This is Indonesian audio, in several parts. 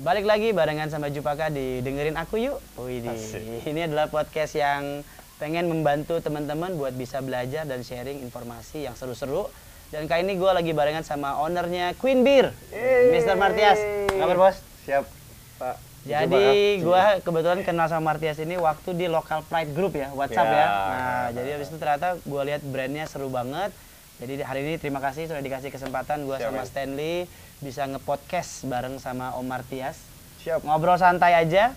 Balik lagi barengan sama Jupaka di dengerin aku yuk. Wih, ini adalah podcast yang pengen membantu teman-teman buat bisa belajar dan sharing informasi yang seru-seru. Dan kali ini gue lagi barengan sama ownernya Queen Beer, Mr. Martias. Kabar bos? Siap, Pak. Jadi gue kebetulan kenal sama Martias ini waktu di local pride group ya, WhatsApp ya. Ya. Nah, jadi habis itu ternyata gue lihat brandnya seru banget. Jadi hari ini terima kasih sudah dikasih kesempatan gue sama. Stanley bisa ngepodcast bareng sama Om Martias. Siap. Ngobrol santai aja.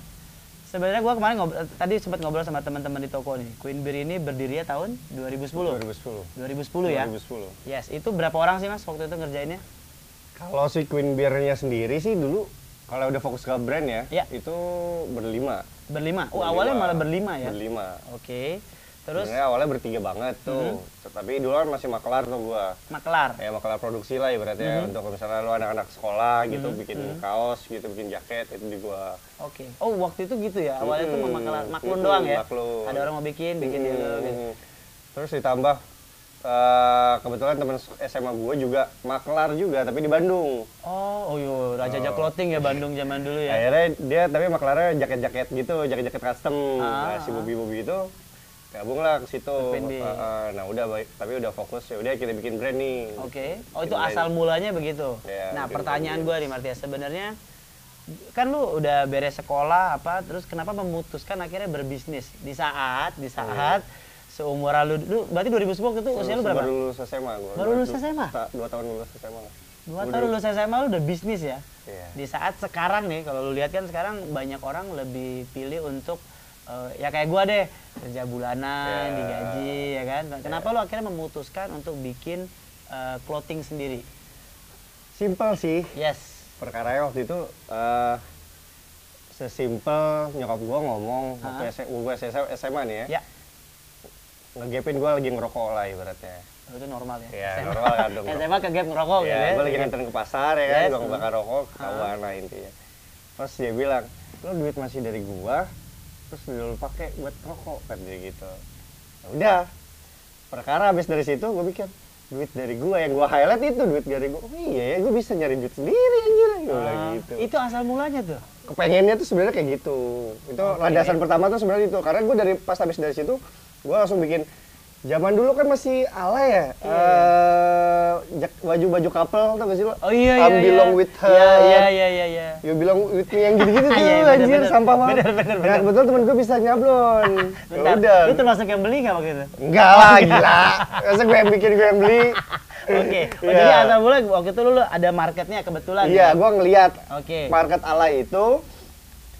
Sebenarnya gue kemarin ngobrol, tadi sempat ngobrol sama teman-teman di toko nih. Queen Beer ini berdiri ya tahun 2010. 2010. 2010 ya. 2010. Yes, itu berapa orang sih Mas waktu itu ngerjainnya? Kalau si Queen Beer-nya sendiri sih dulu kalau udah fokus ke brand ya, Ya. itu berlima. Berlima. Oh, Berlima. awalnya malah berlima ya. Berlima. Oke. Terus Sebenarnya awalnya bertiga banget tuh. Tapi dulu kan masih makelar tuh gua. maklar. Ya makelar produksi lah ibaratnya ya. untuk misalnya lu anak-anak sekolah gitu bikin kaos gitu, bikin jaket itu di gua. Oke. Oh, waktu itu gitu ya. Awalnya tuh Mm-mm. memaklar maklun Mm-mm, doang ya. maklun. Ada orang mau bikin, bikin dia dulu gitu. Hmm. Terus ditambah eh, kebetulan teman SMA gue juga maklar juga tapi di Bandung. Oh, oh yo, Raja Jack Clothing ya Bandung zaman dulu ya. Akhirnya dia tapi maklarnya jaket-jaket gitu, jaket-jaket custom. Ah, Nah, si Bobi-Bobi itu gabung lah ke situ. Uh, uh, nah udah baik, tapi udah fokus ya udah kita bikin brand nih. Oke. Oh, itu Bikin asal brand. mulanya begitu. Ya, nah, pertanyaan brand. gue nih Martia, sebenarnya kan lu udah beres sekolah apa terus kenapa memutuskan akhirnya berbisnis di saat di saat seumuran lu, lu berarti 2010 waktu itu usia lu berapa? Baru lulus SMA gue. Baru lulus SMA? Dua tahun lulus SMA. Dua tahun lulus SMA lu udah bisnis ya? Iya. Di saat sekarang nih, kalau lu lihat kan sekarang banyak orang lebih pilih untuk eh, ya kayak gua deh kerja bulanan, Ya. digaji ya kan. Kenapa lu akhirnya memutuskan untuk bikin eh, clothing sendiri? Simpel sih. Yes. Perkaranya waktu itu eh sesimpel nyokap gue ngomong waktu Hah? S- gue SMA nih ya. Ya, ngegapin gue lagi ngerokok lah ibaratnya. Oh, itu normal ya. Iya, SMA. normal kan dong. SMA ke gap ngerokok gitu ya, ya. gue lagi nganterin ke pasar ya kan, Yes. gue ngebakar rokok, ketahuan lah intinya. Terus dia bilang, lo duit masih dari gua, terus dulu pakai buat rokok kan dia gitu. Ya udah, perkara habis dari situ gue pikir duit dari gua yang gua highlight itu duit dari gua. Oh iya ya, gue bisa nyari duit sendiri anjir, gue Ah, gitu. Itu asal mulanya tuh. Kepengennya tuh sebenarnya kayak gitu. Itu Oke. landasan pertama tuh sebenarnya itu. Karena gue dari pas habis dari situ, gue langsung bikin Zaman dulu kan masih ala ya, eh, jak- baju-baju couple tau gak sih lo? Oh iya iya. I'm iya. belong with her. Iya iya iya iya. iya. You bilang with me yang gitu-gitu tuh, Iya, anjir, bener. sampah banget. Bener, bener, Nah, bener. kebetulan temen gue bisa nyablon. Ya Bentar, udah. Lu termasuk yang beli nggak waktu itu? Enggak lah, gila. Masa gue yang bikin, gue yang beli. Oke. Oh, Iya. Jadi asal mulai waktu itu lu, lu ada marketnya kebetulan. Iya, ya? gue ngeliat Oke. market ala itu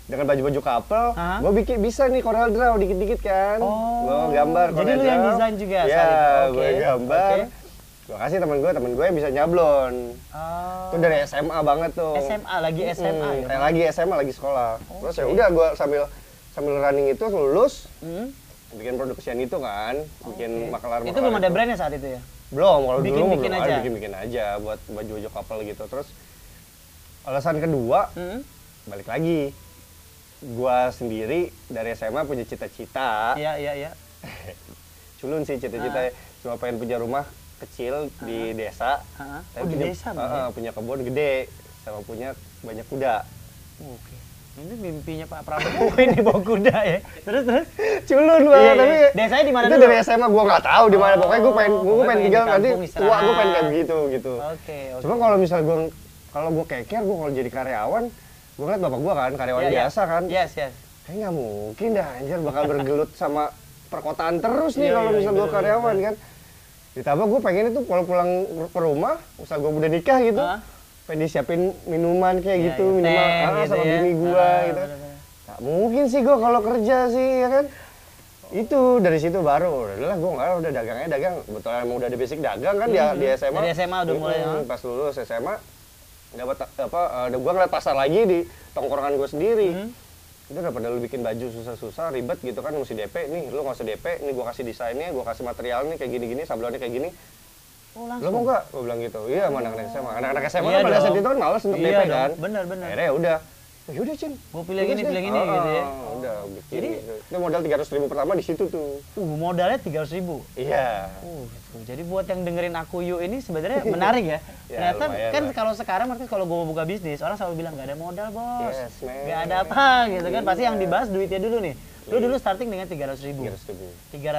dengan baju-baju couple, Hah? gue bikin bisa nih Corel Draw dikit-dikit kan. Oh, Gue gambar jadi Corel lu yang desain juga Iya, saat itu? Oke, gue gambar. oke. Gue kasih temen gue, temen gue yang bisa nyablon. Oh. Itu dari SMA banget tuh. SMA lagi SMA Hmm, ya. lagi SMA lagi sekolah. Terus ya udah gue sambil sambil running itu lulus Hmm? bikin produksian itu kan, bikin makelar Itu belum ada brandnya saat itu ya? Belum, kalau dulu Bikin-bikin belum aja? ada bikin-bikin aja buat baju-baju couple gitu. Terus alasan kedua Hmm? balik lagi gua sendiri dari SMA punya cita-cita Iya iya iya. culun sih cita-cita cuma pengen punya rumah kecil di desa Heeh. tapi Oh, di punya, desa Bang, ya? eh, punya kebun gede sama punya banyak kuda Oke. Ini mimpinya Pak Prabowo ini bawa kuda ya. Terus terus. culun banget Iya, iya. tapi Desanya di mana itu dulu? dari SMA gua nggak tahu di mana Oh, pokoknya gua pengen gua pengen tinggal di nanti tua gua pengen kayak begitu gitu Oke oke. cuma kalau misal gua kalau gua keker gua kalau jadi karyawan gua ngeliat bapak gua kan karyawan Iya, iya. biasa kan Yes yes. Kayaknya nggak mungkin dah anjir bakal bergelut sama perkotaan terus nih Iya, kalau iya, misal gue bener, karyawan kan. Ditambah gue pengen itu kalau pulang ke rumah, usah gue udah nikah gitu, Hah? pengen disiapin minuman kayak Iya, gitu, iya, minimal teh ah, gitu sama ya. bini gue Ah, gitu. bener-bener. Gak mungkin sih gue kalau kerja sih ya kan. Itu dari situ baru, udahlah gue nggak udah dagangnya dagang. Kebetulan emang udah ada basic dagang kan dia di SMA. Dari SMA udah mulai, ah. Pas lulus SMA, dapat apa? Uh, gue ngeliat pasar lagi di tongkrongan gue sendiri. Hmm. itu daripada lu bikin baju susah-susah ribet gitu kan mesti DP nih lu nggak usah DP nih gua kasih desainnya gua kasih materialnya kayak gini-gini sablonnya kayak gini. Oh lu mau nggak? Gua bilang gitu. Iya sama anak-anak SMA anak-anak SMA Iya kan pada saat itu kan males untuk Iya DP dong, kan. Bener, bener. akhirnya ya udah ya udah Cin Gua pilih yang ini, tugas pilih deh." yang ini, gitu ya. Ah, udah bikin Jadi- itu modal tiga ribu pertama di situ tuh Uh, modalnya 300 ribu. iya Uh, gitu. Jadi buat yang dengerin aku yuk ini sebenarnya menarik ya. Ya, Ternyata kan lah. kalau sekarang market kalau gue mau buka bisnis orang selalu bilang nggak ada modal bos, Yes, man. nggak ada apa gitu kan. Pasti yang Iya. dibahas duitnya dulu nih. Lu dulu starting dengan 300 ribu. tiga ribu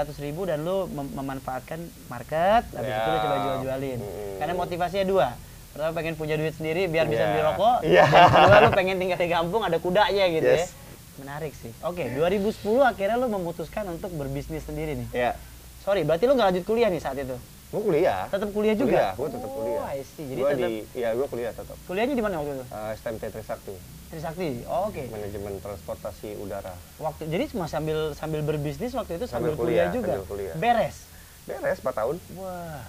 300 ribu dan lu mem- memanfaatkan market, habis Ya. itu lu coba jual-jualin. Mm. Karena motivasinya dua. Pertama pengen punya duit sendiri biar bisa Ya. beli rokok. Iya. Dan kedua lu pengen tinggal di kampung ada kudanya gitu ya. Yes. Menarik sih. Oke, 2010 akhirnya lu memutuskan untuk berbisnis sendiri nih. ya Sorry, berarti lu nggak lanjut kuliah nih saat itu? gue kuliah Tetap kuliah juga? kuliah gue tetap kuliah Oh, I see. Jadi Gua tetap di ya gue kuliah tetap kuliahnya di mana waktu itu? uh, STMT Trisakti Trisakti. Oh, Oke. manajemen transportasi udara Waktu jadi cuma sambil sambil berbisnis waktu itu sambil, Sambil kuliah, kuliah, juga. sambil kuliah. Beres. Beres 4 tahun Wah,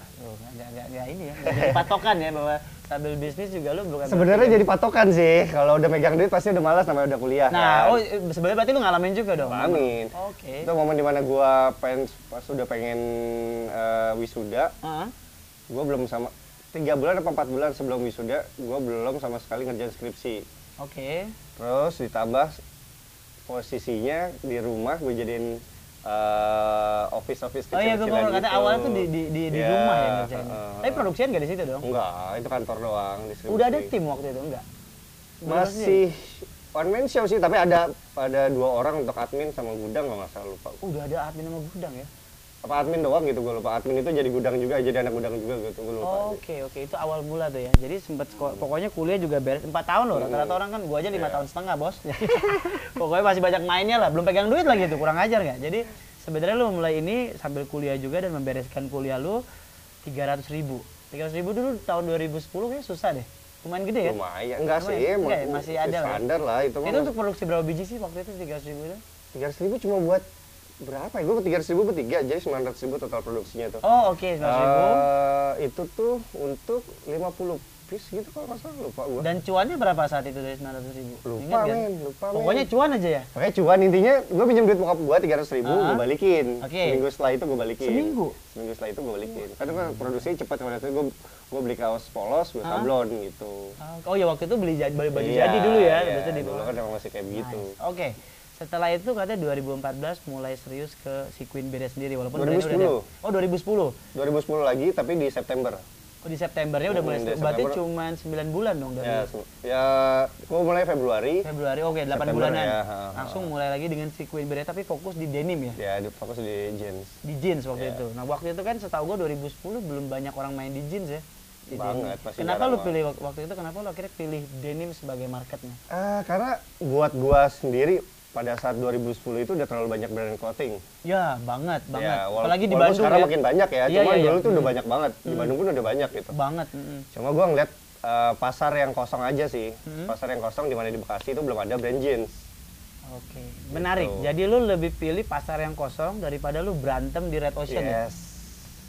nggak nggak nggak ini ya. jadi patokan ya bahwa sambil bisnis juga lu bukan. sebenarnya jadi patokan sih kalau udah megang duit pasti udah malas namanya udah kuliah Nah, kan. oh sebenarnya berarti lu ngalamin juga dong. Ngalamin. Oke. itu momen di mana gua pengen pas udah pengen eh, wisuda Heeh. gua belum sama tiga bulan apa empat bulan sebelum wisuda gua belum sama sekali ngerjain skripsi Oke. terus ditambah posisinya di rumah gue jadiin eh, office office Oh iya, gue kata gitu. awalnya tuh di di di, di Ya, rumah ya ngerjain. heeh, Tapi produksian nggak di situ dong? enggak itu kantor doang di skripsi. Udah ada tim waktu itu enggak? masih one man show sih tapi ada ada dua orang untuk admin sama gudang kalau nggak salah lupa Udah ada admin sama gudang ya? Apa admin doang gitu gue lupa admin itu jadi gudang juga jadi anak gudang juga gitu gue lupa Oh, Oke oke itu awal mula tuh ya. Jadi sempat pokoknya kuliah juga beres 4 tahun loh. Rata-rata orang kan gua aja lima Iya. tahun setengah bos. Pokoknya masih banyak mainnya lah. Belum pegang duit lagi tuh kurang ajar nggak? Jadi sebenarnya lu mulai ini sambil kuliah juga dan membereskan kuliah lu 300 ribu. 300 ribu dulu tahun 2010 kayaknya susah deh. Lumayan gede ya? lumayan enggak sih. Enggak ya? ma- Masih ada lah standar lah itu Itu untuk produksi berapa biji sih waktu itu 300 ribu itu? tiga ribu cuma buat berapa ya gue tiga ribu bertiga jadi sembilan ratus ribu total produksinya tuh Oh oke 900 ribu. Eh, itu tuh untuk 50 piece gitu kalau nggak salah lupa gue Dan cuannya berapa saat itu dari 900 ribu? lupa Ingat men lupa men. Pokoknya cuan aja ya? Makanya cuan intinya gue pinjam duit bokap gue tiga ratus ribu Ah. gue balikin Oke. seminggu setelah itu gue balikin Seminggu? seminggu setelah itu gue balikin karena kan produksinya cepat pada itu gue gue beli kaos polos gue Ah. sablon gitu Oh ya waktu itu beli beli baju Iya, jadi dulu ya, iya, itu di dulu kan emang masih kayak begitu Nice. Oke. Setelah itu katanya 2014 mulai serius ke si Queen Bear sendiri walaupun udah- udah 2010. ada- Oh 2010. 2010 lagi tapi di September Oh di Septembernya udah mulai Hmm, serius. di Berarti September. cuma 9 bulan dong dari ya ya gue mulai Februari Februari. Oke, 8 September bulanan. ya, ha, ha. Langsung mulai lagi dengan si Queen Bear tapi fokus di denim ya. ya di, fokus di jeans Di jeans waktu Iya. itu. Nah, waktu itu kan setahu gua 2010 belum banyak orang main di jeans ya. Di Banget, masih Kenapa lu pilih wak- waktu itu kenapa lu akhirnya pilih denim sebagai marketnya? Ah, karena buat gua sendiri pada saat 2010 itu udah terlalu banyak brand clothing Ya, banget, banget. Ya, wala- Apalagi di Bandung sekarang ya. makin banyak ya, Iya, cuma iya, iya. dulu tuh udah Hmm. banyak banget. Di Bandung pun udah banyak gitu. Banget. mm-mm. Cuma gua ngeliat eh, pasar yang kosong aja sih. Hmm. Pasar yang kosong di mana di Bekasi itu belum ada brand jeans. Oke, menarik. Gitu. Jadi lu lebih pilih pasar yang kosong daripada lu berantem di Red Ocean ya? Yes.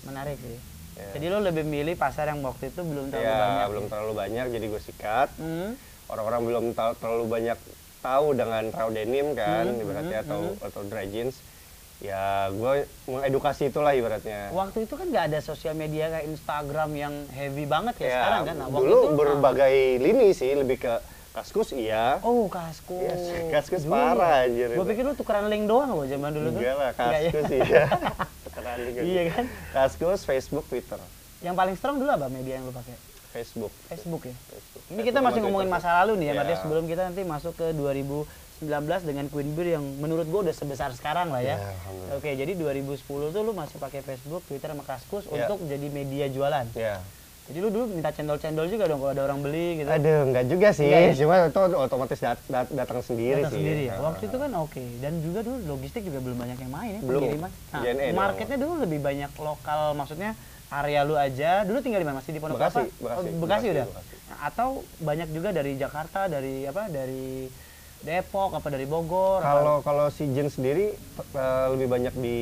Menarik sih. Ya. Jadi lu lebih milih pasar yang waktu itu belum terlalu Ya, banyak. belum ya? terlalu banyak jadi gue sikat. Hmm, Orang-orang belum terlalu banyak tahu dengan raw denim kan Hmm, ibaratnya hmm, atau hmm. atau dry jeans. Ya, gue mengedukasi itulah ibaratnya. Waktu itu kan nggak ada sosial media kayak Instagram yang heavy banget ya, sekarang kan. Nah, waktu dulu itu, berbagai lini sih, lebih ke kaskus iya. Oh, kaskus. Yes, kaskus Dulu parah, ya. anjir, itu. pikir lu tukeran link doang loh zaman dulu tuh. Enggak lah, ya? kaskus iya. Tukeran link. Iya kan? Kaskus, Facebook, Twitter. Yang paling strong dulu apa media yang lu pakai? Facebook. Facebook ya. Facebook. Ini kita masih ngomongin masa lalu nih ya, Iya. artinya sebelum kita nanti masuk ke 2019 dengan Queen Beer yang menurut gua udah sebesar sekarang lah ya. Ya, alhamdulillah. Oke, jadi 2010 tuh lu masih pakai Facebook, Twitter sama Kaskus Iya. untuk jadi media jualan. Ya. Jadi lu dulu minta cendol-cendol juga dong kalau ada orang beli gitu. Aduh, enggak juga sih. Enggak ya? Cuma itu otomatis dat- dat- datang sendiri Datang sih. sendiri ya. Waktu itu kan oke dan juga dulu logistik juga belum banyak yang main ya Belum. pengiriman. Nah, JNE doang. marketnya dulu lebih banyak lokal maksudnya area lu aja. Dulu tinggal di mana? Masih di Pondok Bekasi? Bekasi, Oh, Bekasi, Bekasi, udah. Bekasi. Atau banyak juga dari Jakarta, dari apa? Dari Depok apa dari Bogor? apa? Kalau kalau si Jin sendiri eh, lebih banyak di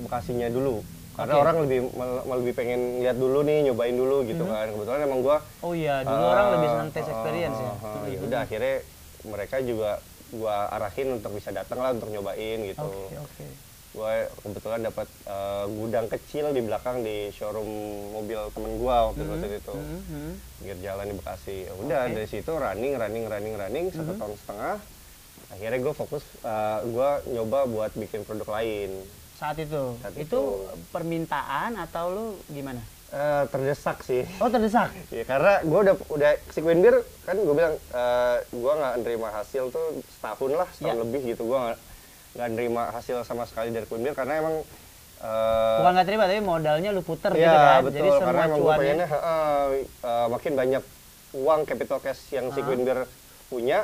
Bekasinya dulu. Karena Oke. orang lebih mal- mal- lebih pengen lihat dulu nih, nyobain dulu gitu kan. Kebetulan emang gua Oh iya, dulu eh, orang lebih senang taste eh, experience ya. eh, eh, ya udah akhirnya mereka juga gua arahin untuk bisa datang lah untuk nyobain gitu. Oke, oke. Gue kebetulan dapat uh, gudang kecil di belakang di showroom mobil temen gue waktu mm itu mhm, mhm. pinggir jalan di Bekasi Ya udah Oke. dari situ running running running running satu Mhm. tahun setengah akhirnya gue fokus uh, gue nyoba buat bikin produk lain Saat itu. Saat itu itu. permintaan atau lu gimana? Eh, terdesak sih Oh, terdesak. Ya, karena gue udah udah si Queen Beer kan gue bilang eh gue nggak nerima hasil tuh setahun lah setahun Ya. lebih gitu gue nggak nerima hasil sama sekali dari Queen Beer karena emang eh, Bukan nggak terima tapi modalnya lu puter ya, gitu kan. betul Jadi semua karena emang gue pengennya eh, eh, makin banyak uang capital cash yang si Ah. Queen Beer punya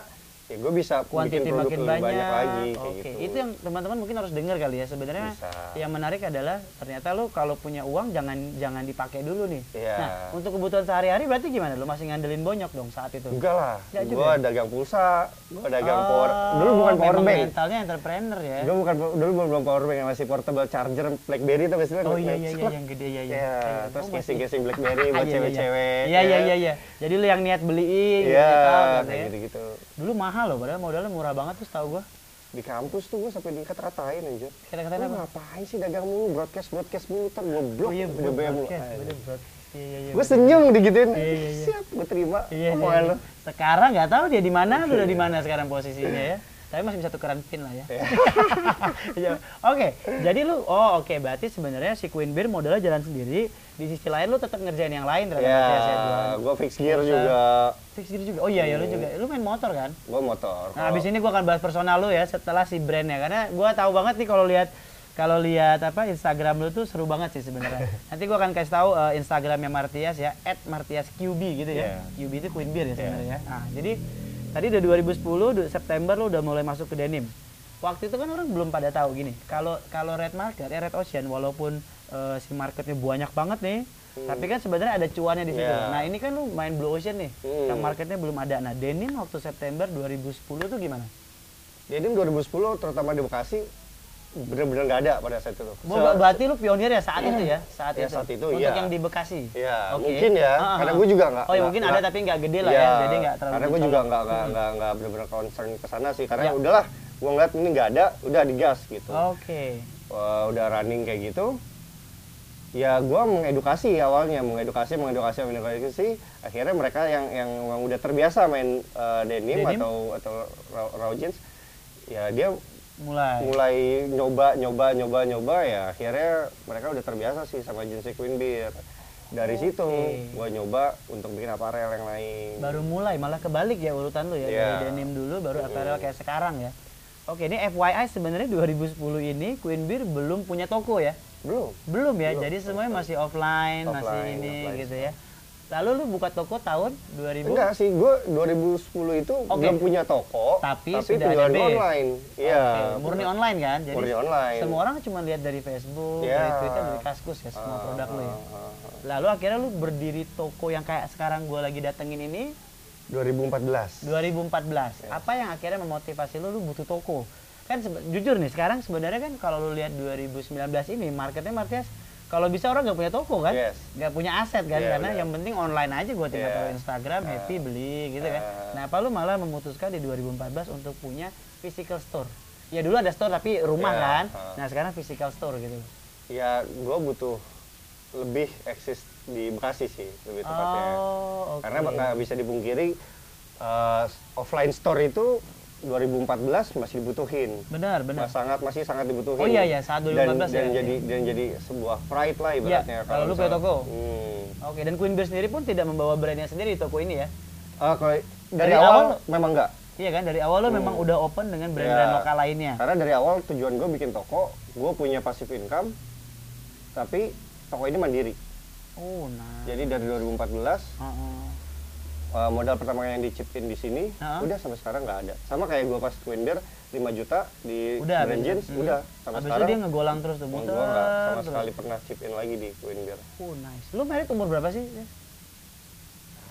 ya gue bisa kuantiti bikin produk makin lebih banyak. banyak lagi kayak Oke, gitu itu yang teman-teman mungkin harus dengar kali ya. Sebenarnya yang menarik adalah ternyata lu kalau punya uang jangan jangan dipakai dulu nih. Iya. Nah, untuk kebutuhan sehari-hari berarti gimana? Lu masih ngandelin bonyok dong saat itu? enggak lah juga gue ya? dagang pulsa gue dagang Oh, power dulu bukan power bank mentalnya entrepreneur ya. Gue bukan dulu belum belum power bank masih portable charger BlackBerry tuh biasanya Oh iya iya iya yang gede iya iya. Ya, Iya, terus oh, masih- casing-casing BlackBerry buat Iya, iya, iya. cewek-cewek. Iya iya ya. iya iya. Jadi lu yang niat beliin Iya, gitu, gitu ya. Dulu mahal loh, padahal modalnya murah banget tuh setahu gua. Di kampus tuh gue sampai dikata-katain anjir. Kata-katain Lu apa? ngapain sih dagang mulu, broadcast broadcast mulu, ntar gue blok, Oh iya, gue. Iya iya iya. Gue senyum digituin, Iya, iya, iya. siap gue terima Iya, iya. lu. Sekarang nggak tahu dia di mana, udah di mana sekarang posisinya ya. Tapi masih bisa tukeran pin lah ya. Iya. Iya. Oke, jadi lu oh oke berarti sebenarnya si Queen Beer modalnya jalan sendiri, di sisi lain lu tetap ngerjain yang lain ternyata Ya, ya, jualan. gue fix gear juga, Fix diri juga. Oh iya ya lu juga. Lu main motor kan? gue motor. Nah, abis ini gua akan bahas personal lu ya setelah si brandnya karena gua tahu banget nih kalau lihat kalau lihat apa Instagram lu tuh seru banget sih sebenarnya. Nanti gua akan kasih tahu eh, Instagramnya Martias ya @martiasqb gitu ya. Yeah. QB itu Queen Beer ya sebenarnya. Nah, jadi tadi udah 2010 du- September lu udah mulai masuk ke denim. Waktu itu kan orang belum pada tahu gini. Kalau kalau Red Market, ya Red Ocean walaupun eh, si marketnya banyak banget nih, tapi kan sebenarnya ada cuannya di situ. Yeah. Nah, ini kan lu main Blue Ocean nih. Hmm. Yang marketnya belum ada. Nah, denim waktu September 2010 tuh gimana? Jadi 2010 terutama di Bekasi bener-bener nggak ada pada saat itu. Bo- ber- berarti lu pionir ya saat itu ya? Saat Ya, itu. saat itu, Untuk iya. yang di Bekasi. Iya, Oke. mungkin ya. Ah, karena gue juga nggak. Oh, ya mungkin ada tapi nggak gede lah ya. Iya, Jadi nggak terlalu Karena gue juga nggak nggak nggak nggak benar-benar concern ke sana sih. Karena Ya. udahlah, gue ngeliat ini nggak ada, udah digas gitu. Oke. Wah, udah running kayak gitu. Ya gue mengedukasi awalnya, mengedukasi, mengedukasi, mengedukasi. Akhirnya mereka yang yang udah terbiasa main eh, denim, Denim? atau atau raw, raw jeans, ya dia Mulai. mulai nyoba nyoba nyoba nyoba ya akhirnya mereka udah terbiasa sih sama jeans Queen Beer dari Oke. situ gua nyoba untuk bikin aparel yang lain Baru mulai malah kebalik ya urutan lu ya. Iya. Dari denim dulu baru apparel kayak sekarang ya. Oke, ini FYI sebenarnya 2010 ini Queen Beer belum punya toko ya. Belum Belum ya. Belum. Jadi semuanya masih offline, masih Offline, ini offline gitu ya. Lalu lu buka toko tahun 2000 enggak sih gua 2010 itu Oke. belum punya toko Tapi sudah ada penjualan online iya Oke, murni online kan? Jadi Murni online. semua orang cuma lihat dari Facebook, Iya. dari Twitter, dari Kaskus ya semua Ah, produk lu ya. ah, ah. Lalu akhirnya lu berdiri toko yang kayak sekarang gua lagi datengin ini 2014 2014. Ya. Apa yang akhirnya memotivasi lu lu butuh toko? Kan jujur nih sekarang sebenarnya kan kalau lu lihat 2019 ini marketnya Martias kalau bisa orang nggak punya toko kan, Yes. nggak punya aset kan, Iya, karena benar. yang penting online aja gua tinggal taruh Instagram, Ah. happy beli gitu kan. Ah. Nah, apa lu malah memutuskan di 2014 untuk punya physical store? Ya dulu ada store tapi rumah Iya, kan. ah. Nah sekarang physical store gitu. ya gua butuh lebih eksis di Bekasi sih lebih tepatnya Oh, oke. karena nggak bisa dipungkiri eh, offline store itu 2014 masih dibutuhin Benar, benar. Mas- sangat masih sangat dibutuhin Oh iya, iya, saat 2014 dan, dan ya. jadi dan jadi sebuah pride lah ibaratnya Iya, kalau lu punya toko. Hmm. Oke, dan Queen Beer sendiri pun tidak membawa brandnya sendiri di toko ini ya? Ah, kalau dari, Dari awal, awal? memang enggak Iya kan, dari awal lo Hmm. memang udah open dengan brand-brand Iya. lokal lainnya. karena dari awal tujuan gue bikin toko gue punya passive income tapi toko ini mandiri Oh, nah. jadi dari 2014 Heeh. uh, modal pertama yang dicipin di sini Heeh. udah sampai sekarang nggak ada sama kayak gue pas Queen Beer 5 juta di Udah, brand bener. jeans Hmm. udah sampai Habis itu sekarang dia ngegolang terus tuh, gue muter nggak sama terus. sekali pernah chip in lagi di Beer Oh, nice. Lu merit umur berapa sih? Yes?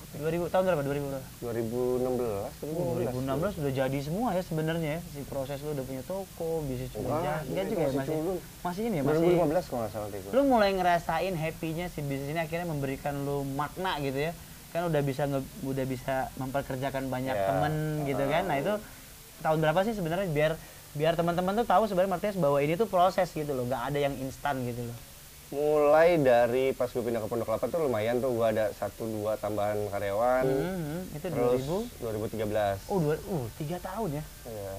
2000 tahun berapa? 2000 berapa? 2016 Oh, 2016 2016 udah jadi semua ya sebenarnya ya. Si proses lu udah punya toko, bisnis cuma enggak juga ya masih masih. culun. Masih ini ya, masih 2015 kalau nggak salah gue lu mulai ngerasain happy-nya si bisnis ini akhirnya memberikan lu makna gitu ya kan udah bisa nge- udah bisa memperkerjakan banyak Ya. temen gitu kan. Nah itu tahun berapa sih sebenarnya biar biar teman-teman tuh tahu sebenarnya Martinez bahwa ini tuh proses gitu loh nggak ada yang instan gitu loh. Mulai dari pas gue pindah ke Pondok Kelapa tuh lumayan tuh gue ada satu dua tambahan karyawan. Hmm, itu terus 2000 2013 oh dua uh tiga tahun ya? Ya.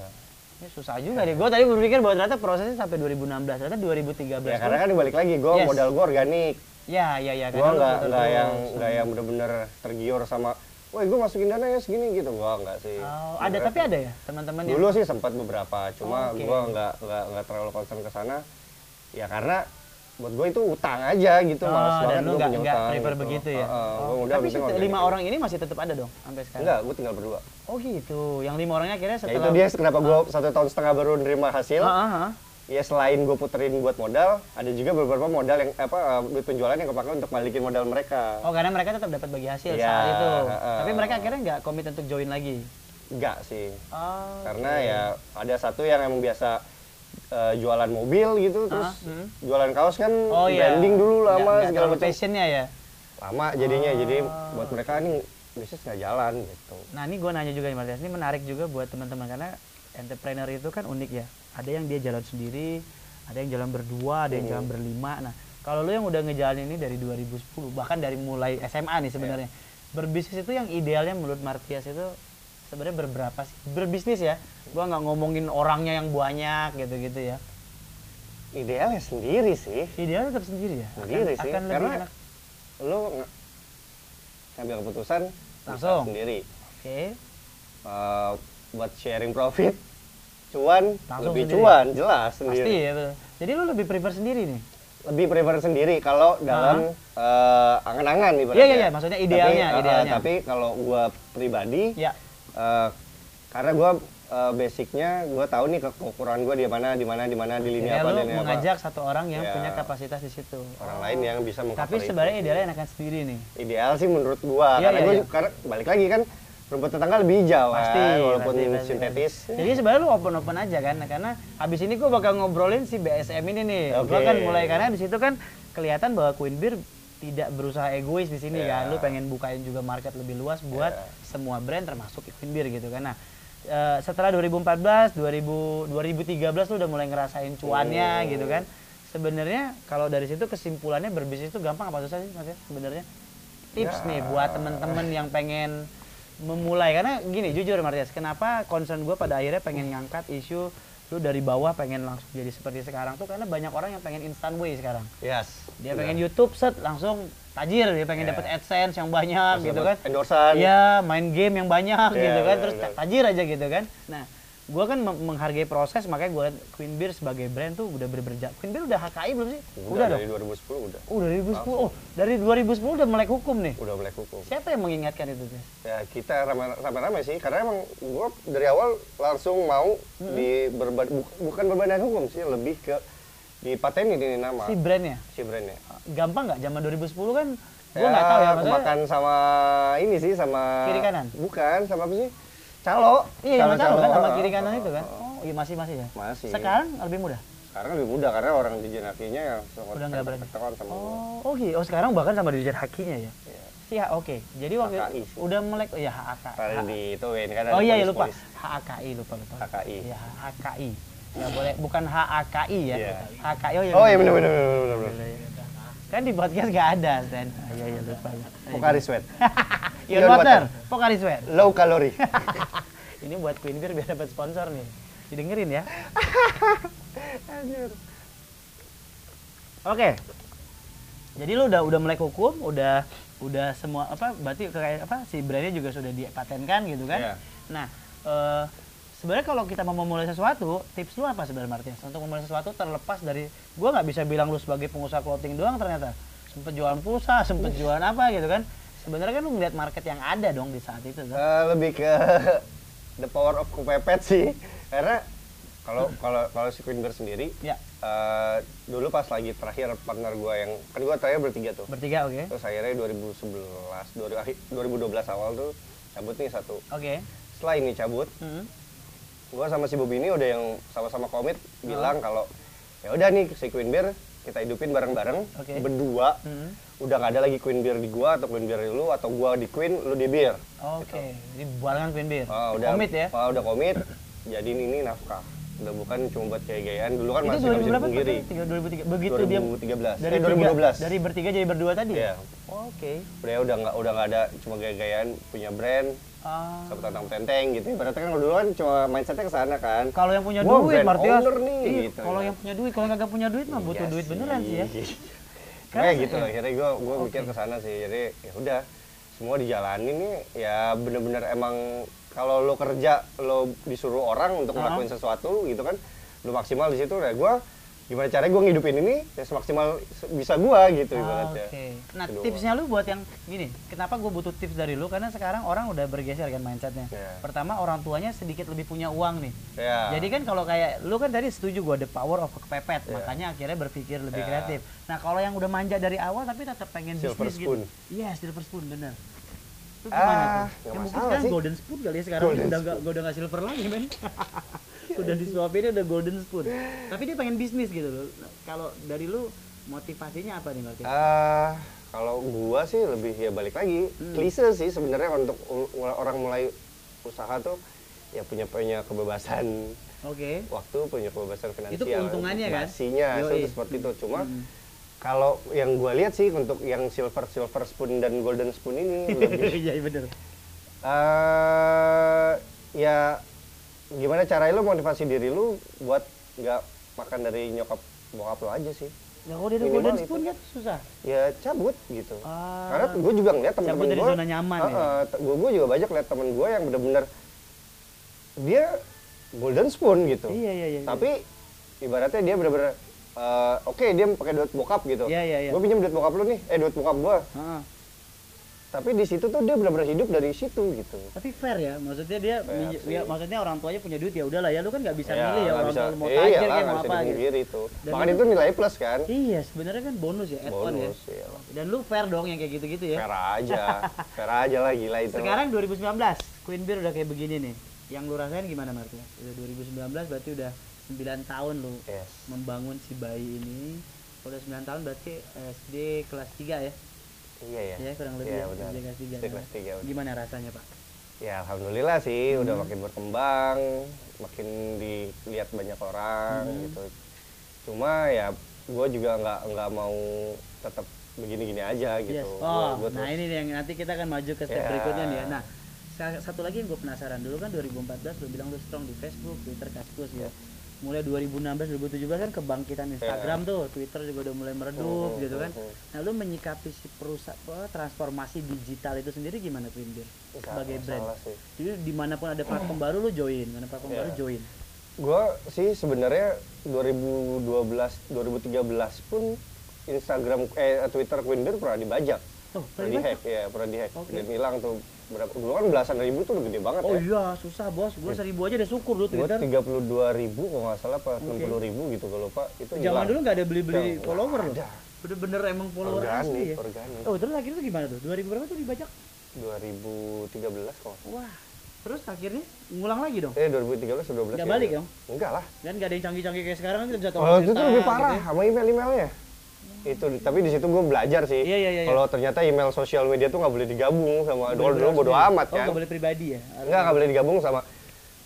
ini susah juga deh gue tadi berpikir bahwa ternyata prosesnya sampai 2016 ternyata 2013 ya karena kan balik lagi gue Yes. modal gue organik ya ya ya gue nggak nggak yang nggak yang bener-bener tergiur sama wah gue masukin dana ya segini gitu gue nggak sih Oh, ada tapi ada ya teman-teman yang dulu sih sempat beberapa cuma Oh, oke. gue nggak nggak nggak terlalu concern ke sana ya karena buat gue itu utang aja gitu Oh, males dan banget gue punya utang prefer gitu. begitu ya. Heeh, Oh, gua udah tapi lima orang ini masih tetap ada dong sampai sekarang. enggak gue tinggal berdua Oh gitu. Yang lima orangnya akhirnya ya setelah itu dia kenapa gue satu tahun setengah baru nerima hasil Ah, ah, ah. Ya selain gue puterin buat modal ada juga beberapa modal yang apa duit penjualan yang kepake untuk balikin modal mereka Oh karena mereka tetap dapat bagi hasil Iya, saat itu. heeh. Tapi mereka akhirnya nggak komit untuk join lagi. enggak sih Oh. karena ya ada satu yang emang biasa eh, jualan mobil gitu terus hmm. jualan kaos kan Oh iya. branding dulu Nggak- lama nggak segala macam passionnya ya. lama jadinya jadi Ah. buat mereka ini bisnis nggak jalan gitu Nah ini gue nanya juga nih Martias, ini menarik juga buat teman-teman karena entrepreneur itu kan unik ya. Ada yang dia jalan sendiri, ada yang jalan berdua, ada yang jalan berlima. Nah kalau lu yang udah ngejalanin ini dari 2010, bahkan dari mulai SMA nih sebenarnya, berbisnis itu yang idealnya menurut Martias itu sebenarnya berberapa sih? Berbisnis ya, gua nggak ngomongin orangnya yang banyak gitu-gitu ya. idealnya sendiri sih Ideal tetap sendiri ya. Akan- Sendiri sih, Akan lebih karena- enak. lu ngambil keputusan Langsung. sendiri Oke. Eh, buat sharing profit cuan Langsung lebih sendiri. cuan jelas sendiri Pasti ya. betul. Jadi lu lebih prefer sendiri nih. lebih prefer sendiri kalau dalam eh, angan-angan nih Iya, iya, iya, maksudnya idealnya, tapi, eh, idealnya. tapi kalau gua pribadi Ya. eh, karena gua eh, basicnya gua tahu nih ke- kekurangan gua di mana di mana di mana di lini Jadi apa lu lini apa mengajak satu orang yang Ya. punya kapasitas di situ. orang lain yang bisa Tapi sebenarnya idealnya enakan sendiri nih. ideal sih menurut gua Iya, karena iya, gua iya. karena balik lagi kan rumput tetangga lebih hijau Pasti, kan walaupun pasti, pasti, sintetis pasti. Jadi sebenarnya lu open-open aja kan, karena habis ini gua bakal ngobrolin si BSM ini nih. Gua Oke. kan mulai karena di situ kan kelihatan bahwa Queen Beer tidak berusaha egois di sini Ya. kan. Lu pengen bukain juga market lebih luas buat Ya. semua brand termasuk Queen Beer gitu kan. Nah, eh, setelah 2014, 2000, 2013 lu udah mulai ngerasain cuannya Hmm. gitu kan. Sebenarnya kalau dari situ kesimpulannya berbisnis itu gampang apa susah sih Mas ya sebenarnya? Tips Ya. nih buat temen-temen yang pengen memulai karena gini jujur Martias, kenapa concern gue pada akhirnya pengen ngangkat isu lu dari bawah pengen langsung jadi seperti sekarang tuh karena banyak orang yang pengen instant way sekarang. yes Dia Udah. pengen YouTube set langsung tajir, dia pengen Ya. dapat AdSense yang banyak Terus gitu kan. endorsan Iya, main game yang banyak Iya, gitu kan, benar, terus benar. tajir aja gitu kan. Nah, gua kan menghargai proses, makanya gua liat Queen Beer sebagai brand tuh udah bener-bener Queen Beer udah HKI belum sih? udah, dong. dari 2010 udah Oh, dari 2010. Oh, dari 2010 udah melek hukum nih. udah melek hukum Siapa yang mengingatkan itu, Tes? ya kita rame- rame-rame sih karena emang gua dari awal langsung mau Hmm. di berba- bu- bukan berbadan hukum sih lebih ke dipatenin ini nama Si brandnya. si brandnya Gampang nggak? Zaman 2010 kan gua nggak tahu ya maksudnya. kemakan sama ini sih sama Kiri kanan? bukan sama apa sih calo Iya, yang tahu kan sama Calo. kiri kanan itu kan. Oh, Oh, iya masih masih ya. masih Sekarang lebih mudah. sekarang lebih mudah karena orang di kakinya yang Udah nggak berani. sama. Oh, oh gitu. Oh, sekarang bahkan sama dirjen hakinya ya. Iya. Iya, oke. Jadi waktu HKI sih. udah melek oh ya HAK. Tadi di itu kan ada Oh iya, ya polis- lupa. HAKI lupa lupa. HKI. Iya, HKI. Ya boleh bukan HAKI ya. Iya. HKI oh ya. oh iya benar benar benar benar Kan di podcast nggak ada, Stan. Ah, Iya, iya lupa. ya. Pocari Sweat Ion water, Pocari Sweat. low kalori Ini buat Queen Beer biar dapat sponsor nih. Didengerin ya. Oke. Jadi lu udah udah melek hukum, udah udah semua apa berarti kayak apa si brandnya juga sudah dipatenkan gitu kan. Iya. Nah, eh sebenarnya kalau kita mau memulai sesuatu, tips lu apa sebenarnya Martias? Untuk memulai sesuatu terlepas dari gua nggak bisa bilang lu sebagai pengusaha clothing doang ternyata. Sempet jualan pulsa, sempet jualan apa gitu kan. Sebenarnya kan lu ngeliat market yang ada dong di saat itu kan. Eh, lebih ke the power of kepepet sih karena kalau kalau kalau si Queen Beer sendiri Ya, eh, dulu pas lagi terakhir partner gua yang kan gua terakhir bertiga tuh bertiga oke. terus akhirnya 2011 2000 akhir- 2012 awal tuh cabut nih satu Oke. setelah ini cabut Hmm. Gua sama si Bobi ini udah yang sama-sama komit bilang kalau ya udah nih si Queen Beer kita hidupin bareng-bareng Oke. berdua Hmm. udah nggak ada lagi Queen Beer di gua atau Queen Beer di lu atau gua di Queen lu di Beer Oke, jadi barengan Queen Beer. Ah, udah Komit ya. ah, udah komit jadiin ini nafkah udah bukan cuma buat gaya-gayaan dulu kan itu masih nggak 2000 bisa berapa? dipungkiri 2003. Begitu dia 2013 dari eh, tiga- 2012 dari bertiga jadi berdua tadi ya? Iya. Oh, Oke. udah udah nggak udah nggak ada cuma gaya-gayaan punya brand Ah. sama tentang tenteng gitu ibaratnya kan dulu kan cuma mindsetnya ke sana kan Kalau yang punya Gua duit, Martias. owner nih, Iya, gitu. Kalau yang punya duit, kalau nggak punya duit mah butuh Iya duit beneran sih ya. Kan- kayak gitu akhirnya gue gue mikir ke sana sih jadi ya udah semua dijalanin nih ya bener-bener emang kalau lo kerja lo disuruh orang untuk Ah. ngelakuin sesuatu gitu kan lo maksimal di situ ya gue gimana caranya gue ngidupin ini ya semaksimal se- bisa gue gitu Ah, ibaratnya Oke. Nah, Kedua. tipsnya lu buat yang gini, kenapa gue butuh tips dari lu? Karena sekarang orang udah bergeser kan mindsetnya. Iya. Pertama orang tuanya sedikit lebih punya uang nih. ya Jadi kan kalau kayak lu kan tadi setuju gue the power of kepepet, Iya. makanya akhirnya berpikir lebih Iya. kreatif. Nah kalau yang udah manja dari awal tapi tetap pengen Silver bisnis spoon. gitu. Iya silver spoon bener. Itu Ah, gimana tuh? nggak Ya, mungkin sekarang sih. golden spoon kali ya sekarang Golden udah nggak udah nggak silver lagi men. udah disuapinnya udah golden spoon. Tapi dia pengen bisnis gitu loh. Kalau dari lu motivasinya apa nih Martin? Ah, kalau gua sih lebih ya balik lagi Hmm. klise sih sebenarnya untuk orang mulai usaha tuh ya punya punya kebebasan Oke. waktu punya kebebasan finansial keuntungannya kan? Itu seperti itu cuma Hmm. kalau yang gua lihat sih untuk yang silver silver spoon dan golden spoon ini lebih Iya bener. eh ya gimana caranya lu motivasi diri lu buat nggak makan dari nyokap bokap lo aja sih Ya kalau Minimal golden spoon kan susah. ya cabut gitu Ah. karena gue juga ngeliat temen-temen Cabut dari gue zona nyaman ya? gue gue juga banyak liat temen gue yang bener-bener dia golden spoon gitu Iya iya iya. tapi ibaratnya dia bener-bener eh, oke dia pakai duit bokap gitu Iya, iya, iya. gue pinjam duit bokap lu nih eh duit bokap gue Heeh. Tapi di situ tuh dia bener-bener hidup dari situ gitu Tapi fair ya, maksudnya dia, Fair ya, maksudnya orang tuanya punya duit ya udahlah ya, lu kan nggak bisa Ya, milih ya orang tua mau iya tajir nggak mau apa gitu. itu Dan makanya itu- itu nilai plus kan Iya, sebenarnya kan bonus ya, add on ya. bonus iya lah. Dan lu fair dong yang kayak gitu-gitu ya. fair aja fair aja lah gila itu Sekarang 2019, Queen Beer udah kayak begini nih. Yang lu rasain gimana Martia? Udah 2019 berarti udah 9 tahun lu yes membangun si bayi ini. Udah 9 tahun berarti SD kelas 3 ya? Iya ya Ya kurang lebih Iya, ya. SD kelas 3. SD kelas tiga. Gimana rasanya Pak? Ya alhamdulillah sih udah Hmm. makin berkembang, makin dilihat banyak orang Hmm. gitu. Cuma ya gue juga nggak nggak mau tetap begini-gini aja gitu. Yes. Gua- Oh, gua nah terus- ini yang nanti kita akan maju ke step Ya. berikutnya nih ya. Nah, sa- satu lagi yang gue penasaran dulu kan 2014 lu bilang lu strong di Facebook, Twitter, Kaskus ya. Mulai 2016 2017 kan kebangkitan Instagram tuh, Twitter juga udah mulai meredup Hmm, gitu kan. hmm, Nah, lu menyikapi si perusahaan transformasi digital itu sendiri gimana nggak sebagai brand? sih. Jadi di mana pun ada platform baru lu join, mana platform Ya. baru join. Gue sih sebenarnya 2012 2013 pun Instagram eh Twitter Queen Beer pernah dibajak. Oh, Pernah dihack ya, pernah dihack Oke. dan hilang tuh berapa dulu kan belasan ribu tuh udah gede banget Oh ya. iya, susah bos. Gua seribu aja udah syukur dulu Gue Twitter. 32 ribu kalau nggak salah apa 60 ribu gitu gue lupa itu Zaman hilang. dulu nggak ada beli-beli Nggak follower loh. Bener-bener emang follower Organik, asli ya. organik. Oh terus akhirnya gimana tuh? 2000 berapa tuh dibajak? 2013 kok. Wah. Terus akhirnya ngulang lagi dong? Eh 2013 atau 12 Nggak ya? balik dong? Enggak lah. Kan nggak ada yang canggih-canggih kayak sekarang kan kita jatuh Kalau itu tuh lebih gitu parah ya. sama email-emailnya. Itu tapi di situ gue belajar sih. Iya, iya, iya, iya. Kalau ternyata email sosial media tuh nggak boleh digabung sama dulu dulu bodo amat Oh kan. nggak boleh pribadi ya? Enggak, nggak boleh digabung sama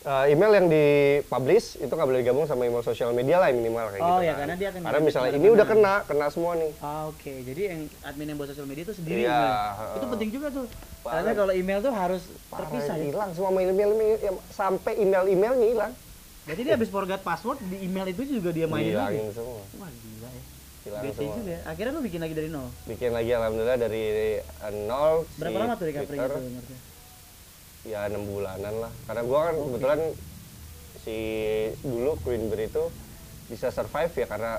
eh, email yang dipublish itu nggak boleh digabung sama email sosial media lah minimal kayak Oh, gitu. ya, kan. karena dia akan Karena misalnya ini udah kena, kena semua nih. Ah, Oke, jadi yang admin yang buat sosial media itu sendiri. Iya, email. heeh. Itu penting juga tuh. Karena Banget. kalau email tuh harus Parah, terpisah ya. hilang semua email email, ya, sampai email-emailnya hilang. Berarti dia habis forget password di email itu juga dia mainin lagi. Hilangin semua. Wah gila. Hilang semua. juga ya. Akhirnya lu bikin lagi dari nol. bikin lagi alhamdulillah dari eh, nol Berapa si lama tuh recovery itu? Ya enam bulanan lah karena gua kan kebetulan si dulu Queen Beer itu bisa survive ya karena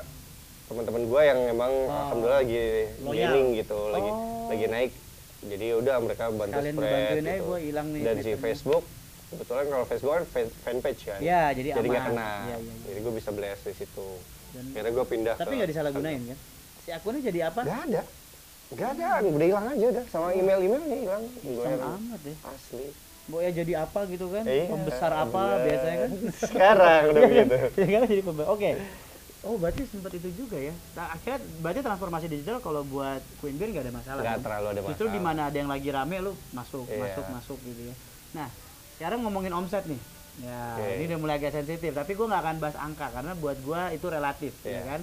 teman-teman gua yang emang Oh. alhamdulillah lagi Loyal. gaining gitu lagi Oh. lagi naik jadi udah mereka bantu Kalian spread ngebantuin aja, gitu. gua hilang nih dan si. Facebook kebetulan kalau Facebook kan fan, fanpage kan Iya, jadi jadi aman. kena Iya, iya, iya. jadi gua bisa blast di situ Dan- akhirnya gua pindah Tapi nggak disalahgunain kan? Si akunnya jadi apa? Nggak ada. Nggak ada, udah hilang aja udah. Sama email-emailnya hilang. Gua Sama yang amat ya. asli. Mau ya jadi apa gitu kan? Iya, Pembesar apa bener. biasanya kan? Sekarang udah begitu. ya kan jadi pembesar. Oke. Oh berarti sempat itu juga ya. Nah, akhirnya berarti transformasi digital kalau buat Queen Beer nggak ada masalah. Nggak kan? terlalu ada Justru masalah. di mana ada yang lagi rame lu masuk, Iya. masuk, masuk gitu ya. Nah, sekarang ngomongin omset nih. Ya, Oke. ini udah mulai agak sensitif, tapi gue nggak akan bahas angka karena buat gue itu relatif, ya Iya. kan.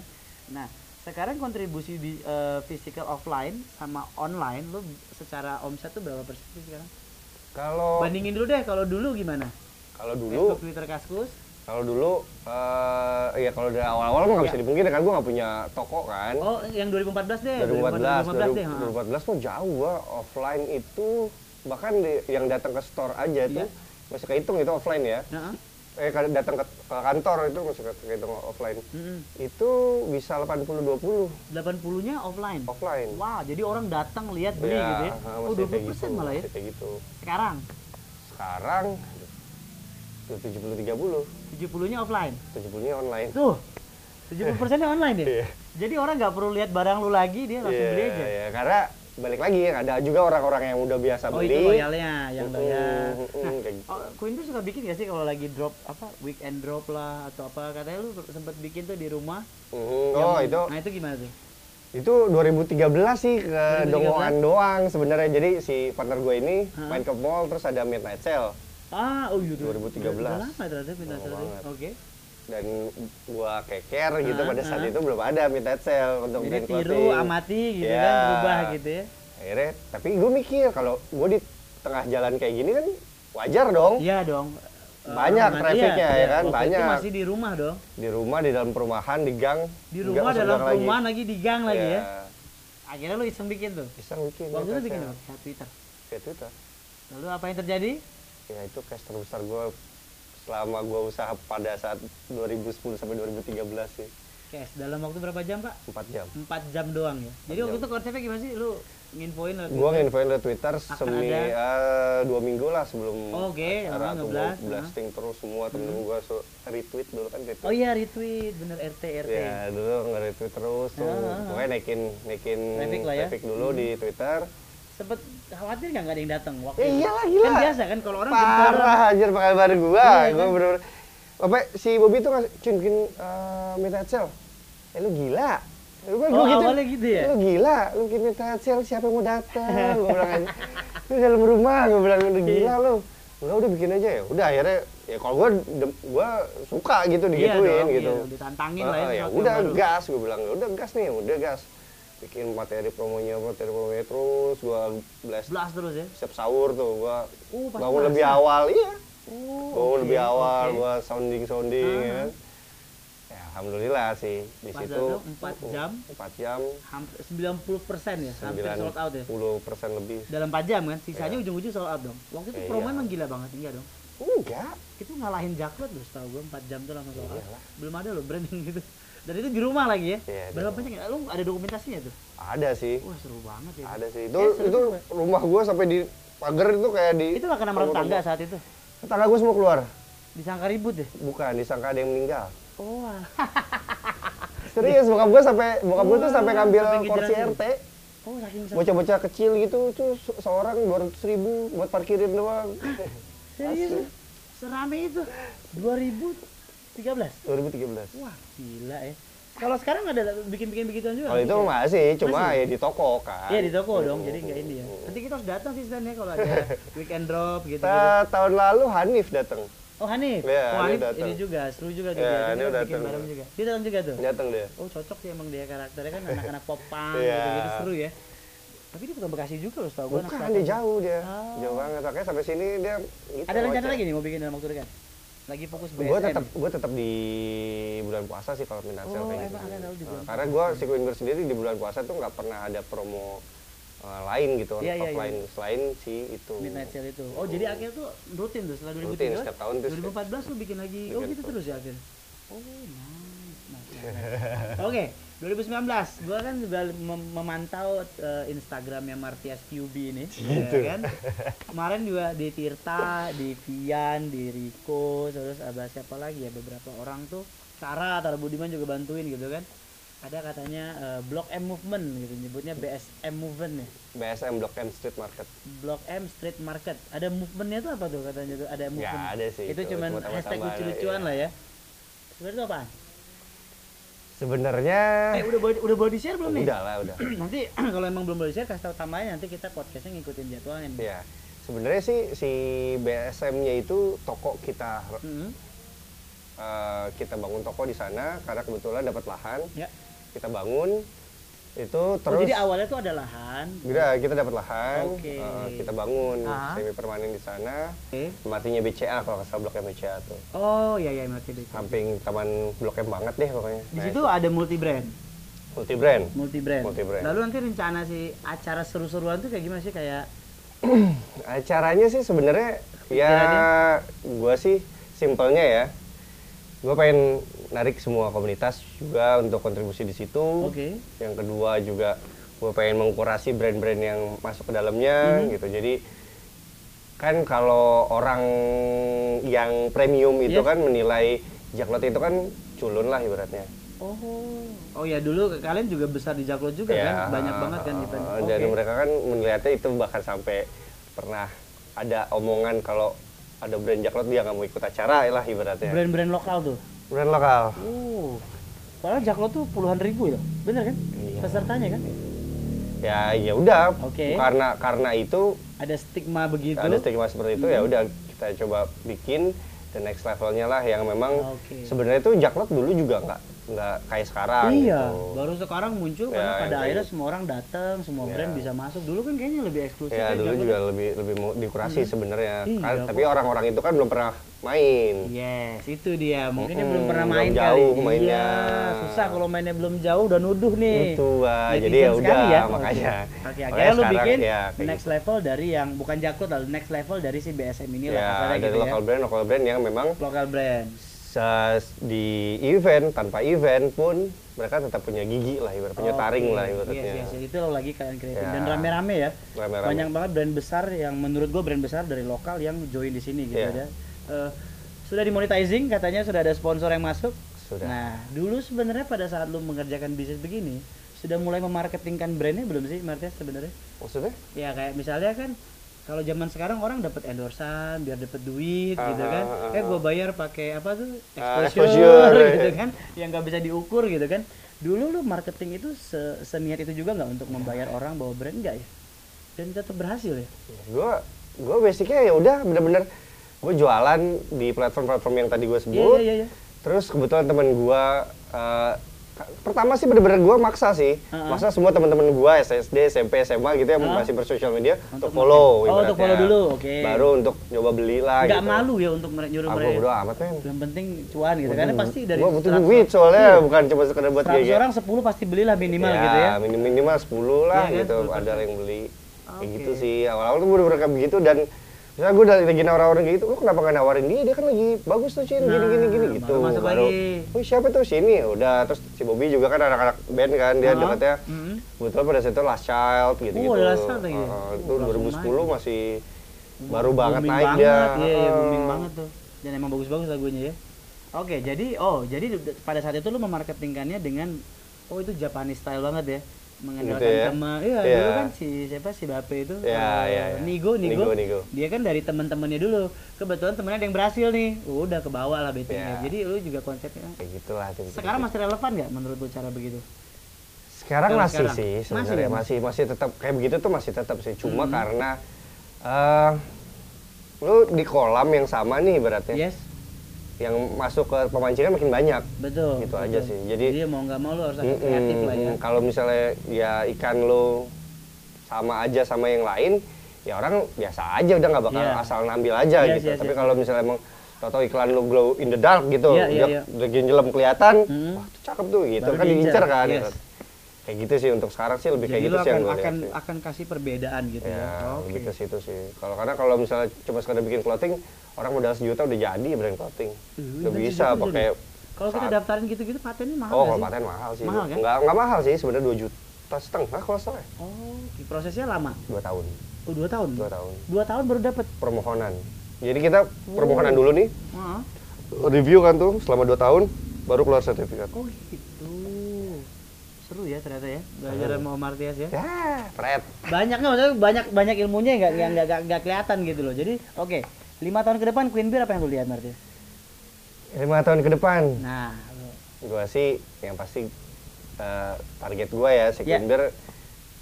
Nah, sekarang kontribusi di eh, physical offline sama online, lu secara omset tuh berapa persen sih sekarang? Kalau Bandingin dulu deh, kalau dulu gimana? kalau dulu Facebook, Twitter, Kaskus. kalau dulu eh ya kalau dari awal-awal mah nggak bisa Ya. dipungkiri kan gue nggak punya toko kan. Oh, yang 2014 deh. 2014, 2014 deh. ha. 2014 tuh jauh gua offline itu bahkan di- yang datang ke store aja tuh Iya. Masih kehitung itu offline ya. Heeh. Eh kalau datang ke, ke kantor itu masih kehitung offline. Mm-mm. Itu bisa 80 20 80-nya offline. offline. Wah, jadi orang datang lihat beli Ya, gitu ya. Oh, masih 20% kayak gitu, malah ya. kayak gitu. Sekarang Sekarang tuh 70 30, 70-nya offline. 70-nya online. Tuh. 70%-nya online deh. Iya. Jadi orang nggak perlu lihat barang lu lagi, dia langsung Iya, beli aja. iya. karena balik lagi ada juga orang-orang yang udah biasa Oh, beli. itu loyalnya yang Mm-mm, bayar. mm-mm, Nah, gitu. oh, Queen tuh suka bikin gak sih kalau lagi drop apa weekend drop lah atau apa katanya lu sempet bikin tuh di rumah. Oh, Yang- itu Nah, itu gimana tuh? Itu 2013 sih ke 2013? dongongan doang sebenarnya. Jadi si partner gue ini Hah? main ke mall terus ada midnight sale Ah, oh iya tuh. 2013. Udah lama ternyata pindah Lama sale. Oke. Dan gua keker gitu Hah, pada saat hah. itu belum ada midnight sale untuk Jadi tiru, amati gitu Ya. kan, berubah gitu ya. Akhirnya tapi gue mikir kalau gue di tengah jalan kayak gini kan wajar dong Iya dong. Banyak amati trafficnya, ya kan? Waktu itu Banyak. masih di rumah dong. di rumah di dalam perumahan di gang Di rumah masuk dalam gang lagi. perumahan lagi di gang lagi ya. Ya, Akhirnya lu iseng bikin tuh. bisa bikin Waktu itu bikin apa? Via Twitter. Via Twitter Lalu apa yang terjadi? ya itu cash terbesar gue selama gue usaha pada saat 2010 sampai 2013 sih Cash dalam waktu berapa jam, Pak? 4 jam 4 jam doang ya. Jadi waktu jam. itu konsepnya gimana sih? Lu nginfoin lewat gue nginfoin di Twitter semi ada? eh, dua minggu lah sebelum Oh, oke. acara Oh, tuh ngeblast, gua blasting terus semua temen gue so, retweet dulu kan retweet Oh iya retweet, bener RT RT. ya dulu nge-retweet terus tuh Ah, ah, ah. pokoknya naikin naikin Traffic lah ya. traffic dulu di Twitter Sempet khawatir nggak ada yang datang waktu Ya itu? iyalah, gila. Kan biasa kan kalau orang parah anjir pakai baru gua. Iya, gua kan? bener-bener apa si Bobby tuh ngasih cun bikin uh, midnight sale eh lu gila. Lu gua, Oh, gua awalnya gitu ya? lu gila. Lu bikin midnight sale siapa yang mau datang? Gua bilang aja lu dalam rumah gua bilang udah Iya. gila lu. Udah udah bikin aja ya. Udah akhirnya ya kalau gua gua suka gitu Iya digituin dong, gitu. iya, ditantangin Ah, lah ya. ya sesuatu udah gas gue bilang. Ya udah gas nih udah gas bikin materi promonya materi promonya terus gua blast Blast terus ya. siap sahur tuh gua pas bangun puasa. lebih awal iya Oh, bangun oke, lebih awal oke. gua sounding sounding Ah, ya kan ya alhamdulillah sih di Pas situ itu empat jam. empat jam Hampir 90 persen ya, hampir sembilan sold out ya. puluh persen lebih Dalam 4 jam kan, sisanya Iya. ujung-ujung sold out dong. Waktu itu Iya. promo emang gila banget, enggak dong? enggak Itu ngalahin Jaklot loh, setahu gue 4 jam tuh langsung sold out. Belum ada loh brand yang gitu. Dan itu di rumah lagi ya. Iya, Berapa rumah. banyak ya? Lu ada dokumentasinya tuh? ada sih Wah seru banget ya. ada sih itu Eh, itu rumah gua sampai di pagar itu kayak di Itu gak kena merang tangga saat itu? tetangga gua semua keluar Disangka ribut deh. bukan disangka ada yang meninggal Oh, serius bokap gua sampai bokap gua tuh sampai ngambil ngejelasin. RT oh bocah-bocah kecil gitu tuh se- seorang dua ratus ribu buat parkirin doang Serius? Serame itu? 2013? 2013 Wah gila ya. Kalau sekarang ada bikin-bikin begituan juga? kalau itu nggak? masih cuma Masih? ya di toko kan Iya di toko dong, jadi nggak ini ya. Hmm. Nanti kita harus datang sih Stan ya kalau ada weekend drop gitu. -gitu. Ta- tahun lalu Hanif datang Oh Hanif, Iya, oh, Hanif datang. ini juga seru juga tuh Iya, dia. Bikin bareng juga. Dia datang juga tuh. datang dia Oh cocok sih emang dia karakternya kan anak-anak pop punk Iya. gitu, gitu seru ya. Tapi dia bukan Bekasi juga loh setahu gue. bukan dia jauh dia Oh. jauh banget makanya sampai sini dia gitu Ada rencana lagi nih mau bikin dalam waktu dekat? Lagi fokus BSM. gue tetap gue tetap di bulan puasa sih kalau minta Oh, sale kayak gitu Nah, karena gue si Queen sendiri di bulan puasa tuh nggak pernah ada promo uh, lain gitu Iya, iya, offline selain si itu Midnight Sale itu. Oh, jadi akhirnya tuh rutin tuh setelah 2013. Rutin, setiap tahun tuh 2014 lu bikin lagi. oh, Bikin gitu tuh. terus ya akhirnya. Oh, nice. nice, nice. Oke, 2019 gua kan juga mem- memantau eh, Instagramnya Martias QB ini, Gitu. ya kan? Kemarin juga di Tirta, di Vian, di Rico, terus ada siapa lagi ya beberapa orang tuh. Sarah, Tara Budiman juga bantuin gitu kan. Ada katanya eh, Blok M Movement gitu, nyebutnya BSM Movement ya. BSM Block M Street Market Blok M Street Market. Ada movementnya tuh apa tuh katanya tuh? Ada movement. ada sih, Itu itu cuman hashtag lucu-lucuan iya. lah ya. Sebenarnya itu apaan? Sebenarnya Eh udah boleh udah di share belum nih? udah lah udah nanti kalau emang belum di share kasih tahu tambahin nanti kita podcastnya ngikutin jadwalnya. nih. ya sebenarnya sih si BSM-nya itu toko kita Mm-mm. eh, kita bangun toko di sana karena kebetulan dapat lahan Ya. kita bangun itu Oh, terus jadi awalnya tuh ada lahan. Udah, kita dapat lahan, Oke. eh, kita bangun Ah. semi permanen di sana. Oke. Matinya BCA kalau salah bloknya BCA tuh. Oh iya iya ngerti deh. Samping taman blok M banget deh pokoknya. Di Nah, situ ada multi brand, multi brand. multi brand. Multi brand. Lalu nanti rencana si acara seru-seruan tuh kayak gimana sih kayak Acaranya sih sebenarnya ya gua sih simpelnya ya. Gua pengen narik semua komunitas juga untuk kontribusi di situ. Oke. Yang kedua juga gue pengen mengkurasi brand-brand yang masuk ke dalamnya Mhm. gitu. Jadi kan kalau orang yang premium itu Yes. kan menilai Jaklot itu kan culun lah ibaratnya. Oh. Oh ya dulu kalian juga besar di Jaklot juga Ya, kan? Banyak banget kan event. uh, Dan Oke. mereka kan melihatnya itu bahkan sampai pernah ada omongan kalau ada brand Jaklot dia nggak mau ikut acara lah ibaratnya. Brand-brand lokal tuh. Brand lokal. Oh. Padahal Jaklot tuh puluhan ribu ya. Bener kan? Iya. Pesertanya kan? Ya ya udah. Oke. Karena karena itu Ada stigma begitu. ada stigma seperti itu ya udah kita coba bikin the next levelnya lah yang memang Oke. sebenarnya itu Jaklot dulu juga nggak nggak kayak sekarang Iya, gitu. baru sekarang muncul Ya, karena pada akhirnya kayak- semua orang datang, semua Ya. brand bisa masuk. Dulu kan kayaknya lebih eksklusif. Ya dulu juga lebih lebih mau dikurasi sebenarnya. Iya, Kan- tapi orang-orang itu kan belum pernah main. Yes, itu dia. Mungkin dia Mm-mm, belum pernah belum main jauh kali. mainnya. Iya, susah kalau mainnya belum jauh udah nuduh nih. Itu Wah, Netizen jadi ya udah ya. makanya. Makanya akhirnya lu bikin ya, kayak next level dari yang bukan Jaklot, lalu next level dari si BSM ini lah ya kasarnya dari gitu lokal ya. brand lokal brand yang memang Lokal brand. Di event tanpa event pun mereka tetap punya gigi lah ibarat punya taring Oke, lah ibaratnya. Yes, yes, yes. Itu lo lagi kalian kreatif Ya. dan rame-rame ya. Rame-rame. Banyak banget brand besar yang menurut gue brand besar dari lokal yang join di sini gitu Iya. ya. Eh, sudah dimonetizing katanya sudah ada sponsor yang masuk. Sudah. Nah, dulu sebenarnya pada saat lu mengerjakan bisnis begini, sudah mulai memarketingkan brandnya belum sih Martias sebenarnya? Maksudnya? Ya kayak misalnya kan kalau zaman sekarang orang dapat endorsan biar dapat duit Ah, gitu kan. ah, ah, Eh gue bayar pakai apa tuh Ah, exposure, exposure, gitu iya. kan yang nggak bisa diukur gitu kan. Dulu lu marketing itu se seniat itu juga nggak untuk membayar orang bawa brand enggak ya? Dan tetap berhasil ya. gue gue basicnya ya udah bener-bener gue jualan di platform-platform yang tadi gue Iya sebut iya iya. terus kebetulan teman gue eh, ka- pertama sih bener-bener gue maksa sih Uh-uh. maksa semua teman-teman gue SSD SMP SMA gitu yang Uh-uh. masih bersosial media Untuk untuk follow. Oh, untuk ibaratnya. follow dulu, oke. baru untuk nyoba beli lah Nggak gitu malu ya untuk nyuruh aku mereka. bodo amat men Yang penting cuan gitu karena pasti dari gue butuh 100 duit soalnya Iya. bukan cuma sekedar buat 100 kayak orang 10 pasti belilah minimal ya, gitu ya. minim minimal 10 lah kan, gitu 10%. ada yang beli kayak Oke. gitu sih awal-awal tuh bener-bener kayak begitu dan misalnya gue dari lagi nawarin gitu lu kenapa gak nawarin dia dia kan lagi bagus tuh Cin gini Nah, gini gini baru gitu masuk lagi. wih siapa tuh sini udah terus si Bobby juga kan anak-anak band kan dia Ah, dekatnya mm. kebetulan pada saat itu Last Child gitu gitu Oh, Last Child lagi ya? itu Oh, langsung 2010 masih baru banget naik banget, dia Iya, iya, booming banget tuh. Dan emang bagus-bagus lagunya ya. Oke, jadi oh, jadi pada saat itu lu memarketingkannya dengan oh itu Japanese style banget ya. Mengandalkan Gitu ya? sama iya Iya. dulu kan si siapa si Bape itu Iya, eh, iya, iya. Nigo, Nigo Nigo, Nigo. Dia kan dari teman-temannya dulu. Kebetulan temennya ada yang berhasil nih. Udah ke bawah lah bettingnya. Iya. Jadi lu juga konsepnya kayak gitulah gitu. sekarang masih relevan nggak menurut lu cara begitu? Sekarang Kalau masih sekarang? sih Masih sebenarnya ya? masih masih tetap kayak begitu tuh masih tetap sih cuma Mhm. karena eh lu di kolam yang sama nih ibaratnya Yes, yang masuk ke pemancingan makin banyak betul. Gitu betul. aja sih. Jadi- Jadi mau nggak mau lu harus Mm-mm, kreatif lah ya. mm, kalau misalnya ya ikan lu sama aja sama yang lain ya orang biasa aja udah nggak bakal Iya. asal ngambil aja Yes, gitu yes, tapi yes. kalau misalnya emang tau iklan lu glow in the dark gitu Iya, iya, dia iya. lagi nyelam kelihatan Mm. wah tuh cakep tuh gitu Baru kan diincar, kan yes. gitu. kayak gitu sih untuk sekarang sih lebih Jadi kayak gitu sih yang gue akan lihat akan kasih perbedaan gitu ya. Ya, Oke. lebih ke situ sih. Kalau karena kalau misalnya cuma sekedar bikin clothing, orang modal sejuta udah jadi brand clothing. Uh, Udah bisa pakai. Kalau kita daftarin gitu-gitu patennya mahal Oh, kalau paten mahal sih. Mahal kan? Nggak, nggak mahal sih, sebenarnya 2 juta setengah kalau salah. Oh, prosesnya lama. 2 tahun. Oh, dua tahun. Dua tahun. Dua tahun baru dapat. Permohonan. Jadi kita Oh. permohonan dulu nih, review kan tuh selama 2 tahun, baru keluar sertifikat. Oh gitu. Seru ya ternyata ya. Belajar sama Om Martias ya. Ya, pret. Banyak nggak maksudnya banyak banyak ilmunya nggak nggak nggak kelihatan gitu loh. Jadi oke. Lima tahun ke depan Queen Beer apa yang lu lihat Martias? Lima tahun ke depan, Nah, lu- gua sih yang pasti eh, target gua ya si Ya. Kinder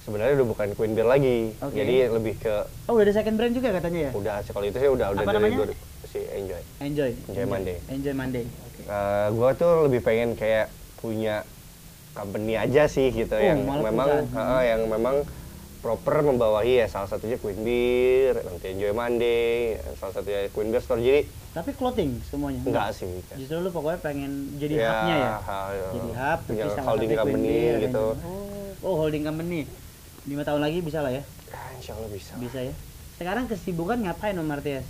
sebenarnya udah bukan Queen Beer lagi. Oke. Jadi lebih ke Oh, udah ada second brand juga katanya ya? udah sih kalau itu sih udah udah Apa dari dua- si Enjoy. Enjoy. Enjoy Monday. Enjoy Monday. Oke. Eh, gua tuh lebih pengen kayak punya company aja sih gitu Oh, yang memang eh, yang memang proper membawahi ya salah satunya Queen Beer, nanti Enjoy Monday, salah satunya Queen Beer Store. Jadi Tapi clothing semuanya? enggak sih. bukan. Justru lu pokoknya pengen jadi Ya, hubnya ya? ha- Jadi hub, punya holding company Beer, gitu. Oh, oh, holding company. Lima tahun lagi bisa lah ya? Ya, insya Allah bisa. Bisa ya? Sekarang kesibukan ngapain Om Martias?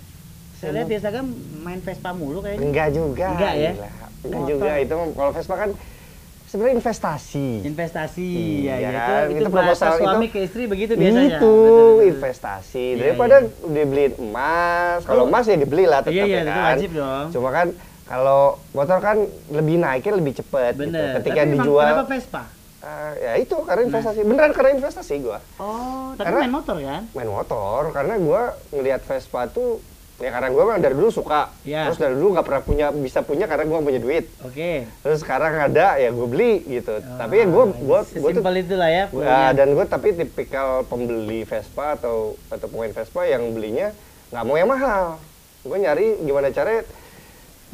Saya lihat di Instagram main Vespa mulu kayaknya. Enggak juga. Enggak ya? Enggak juga itu kalau Vespa kan sebenarnya investasi. Investasi, Iya ya, ya, kan? itu, itu, Itu proposal suami itu- ke istri begitu biasanya. Itu Betul, betul. investasi. Iya, Daripada iya. dibeliin emas, kalau Oh. emas ya dibeli lah tetap Iya, iya, ya itu kan. wajib dong. Cuma kan kalau motor kan lebih naiknya lebih cepet gitu. Ketika Tapi dijual Kenapa Vespa? eh, ya itu karena investasi. Beneran karena investasi gua. Oh, tapi Karena- main motor kan? Main motor karena gua ngelihat Vespa tuh ya karena gua memang dari dulu suka. Iya. Terus dari dulu nggak pernah punya bisa punya karena gua nggak punya duit. Oke. Terus sekarang ada ya gue beli gitu. tapi ya gue gue gue tuh Simpel itulah ya. gua- punya. dan gue tapi tipikal pembeli Vespa atau atau pemain Vespa yang belinya nggak mau yang mahal. Gue nyari gimana caranya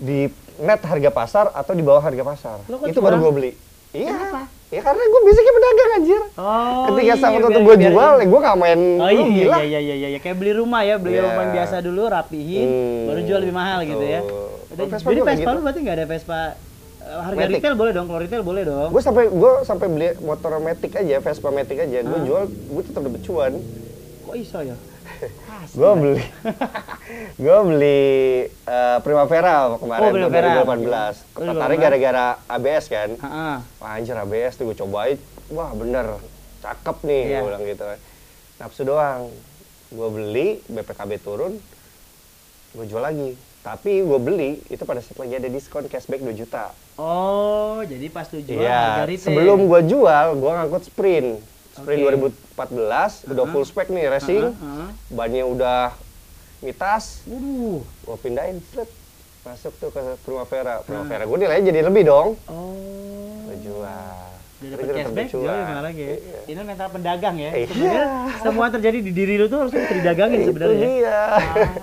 di net harga pasar atau di bawah harga pasar. Itu baru gue beli. Iya. Kenapa? Ya karena gue basicnya pedagang anjir. Oh, Ketika iya, sama tuh gue jual, ya gue gak main Oh iya, gila. iya, iya, iya, iya, iya. kayak beli rumah ya, beli Iya. rumah yang biasa dulu, rapihin, Hmm, baru jual lebih mahal gitu ya. betul. Jadi, Kalau Vespa jadi Vespa gitu. lu berarti nggak ada Vespa eh, harga Matic. retail boleh dong, kalau retail boleh dong. Gue sampai gue sampai beli motor Matic aja, Vespa Matic aja. Gue Ah. jual, gue tetap dapet cuan. Kok iso ya? Asli. gue beli gue beli eh, Primavera kemarin Oh, Primavera. 2018 Lu tertarik gara-gara ABS kan Heeh. wah anjir ABS tuh gue cobain wah bener cakep nih Iya. gue bilang gitu kan nafsu doang gue beli BPKB turun gue jual lagi tapi gue beli itu pada saat lagi ada diskon cashback 2 juta Oh, jadi pas jual harga retail. sebelum gue jual, gue ngangkut sprint. Sprint Oke. 2014, udah Uh-huh. full spec nih racing. Heeh, heeh. Bannya udah mitas, Waduh. gue pindahin set masuk tuh ke Primavera Primavera gue nilainya jadi lebih dong Oh. gue jual Udah gua tetap cashback, jual gimana lagi ya? Iya. Ini mental pedagang ya. Iya. Sebenarnya semua terjadi di diri lu tuh harus didagangin sebenarnya. dia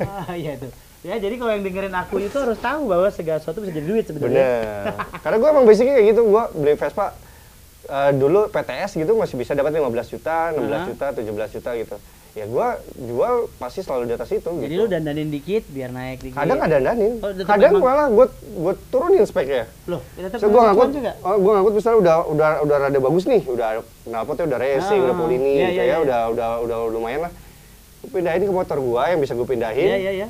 Ah, iya tuh. Ya, jadi kalau yang dengerin aku itu harus tahu bahwa segala sesuatu bisa jadi duit sebenarnya. bener karena gue emang basicnya kayak gitu gue beli Vespa eh, dulu PTS gitu masih bisa dapat 15 juta 16 Hah? juta 17 juta gitu ya gue jual pasti selalu di atas itu Jadi gitu lu dandanin dikit biar naik dikit. kadang ada dandanin Oh, kadang emang- malah gue gue turunin speknya Loh, ya tetap So gue ngangkut, juga. oh, gue ngangkut misalnya udah udah udah rada bagus nih, udah knalpotnya udah racing, Ah, udah polini, iya, gitu iya, ya, iya. udah udah udah lumayan lah. Gue pindahin ke motor gue yang bisa gue pindahin, Iya, iya, iya.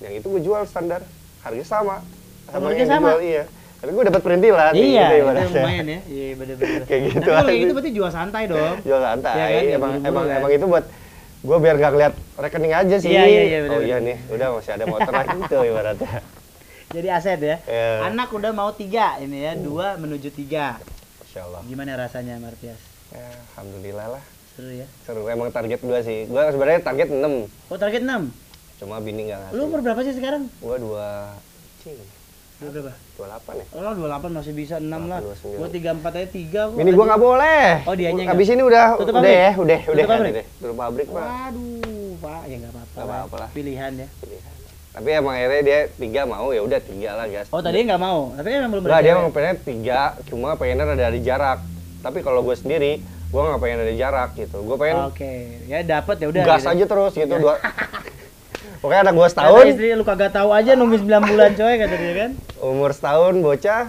yang itu gue jual standar, harga sama, sama Harga yang sama? dijual iya. Tapi gue dapat perintilan, Iya, gitu itu ibaratnya. lumayan ya. Iya, bener-bener. Kayak gitu Tapi kalau gitu berarti jual santai dong. Jual santai, Iya kan, emang emang kan. emang itu buat gue biar gak ngeliat rekening aja sih. Iya, iya, iya, bener, oh iya nih, udah masih ada motor lagi gitu ibaratnya. Jadi aset ya. Iya. Anak udah mau tiga ini ya, dua menuju tiga. Insya Allah. Gimana rasanya Martias? Ya, Alhamdulillah lah. Seru ya. Seru, emang target gue sih. Gue sebenarnya target 6, Oh target 6. cuma bini gak ngasih. Lu umur berapa sih sekarang? Gua dua cing, berapa? dua delapan ya. Oh, 28 masih bisa 6 lah. 29. Gua 34 aja 3 kok. Bini gua nggak boleh. Oh, dianya nggak. Abis ini udah Tutup udah ya, udah udah kan pabrik? deh. Tutup pabrik mah. Waduh, Pak, ya enggak apa-apa. Nggak apa-apa lah. Pilihan ya. Pilihan. Tapi emang akhirnya dia tiga mau ya udah tiga lah gas. Oh, tadi nggak mau. Tapi emang belum Enggak, dia emang pengen tiga, cuma pengennya ada dari jarak. Tapi kalau gue sendiri, gue nggak pengen ada jarak gitu. Gue pengen Oke, ya dapat ya udah. gas gitu. aja terus gitu. Dua. Pokoknya anak Kata setahun, istri lu kagak tahu aja nunggu 9 bulan coy kata dia kan. umur setahun bocah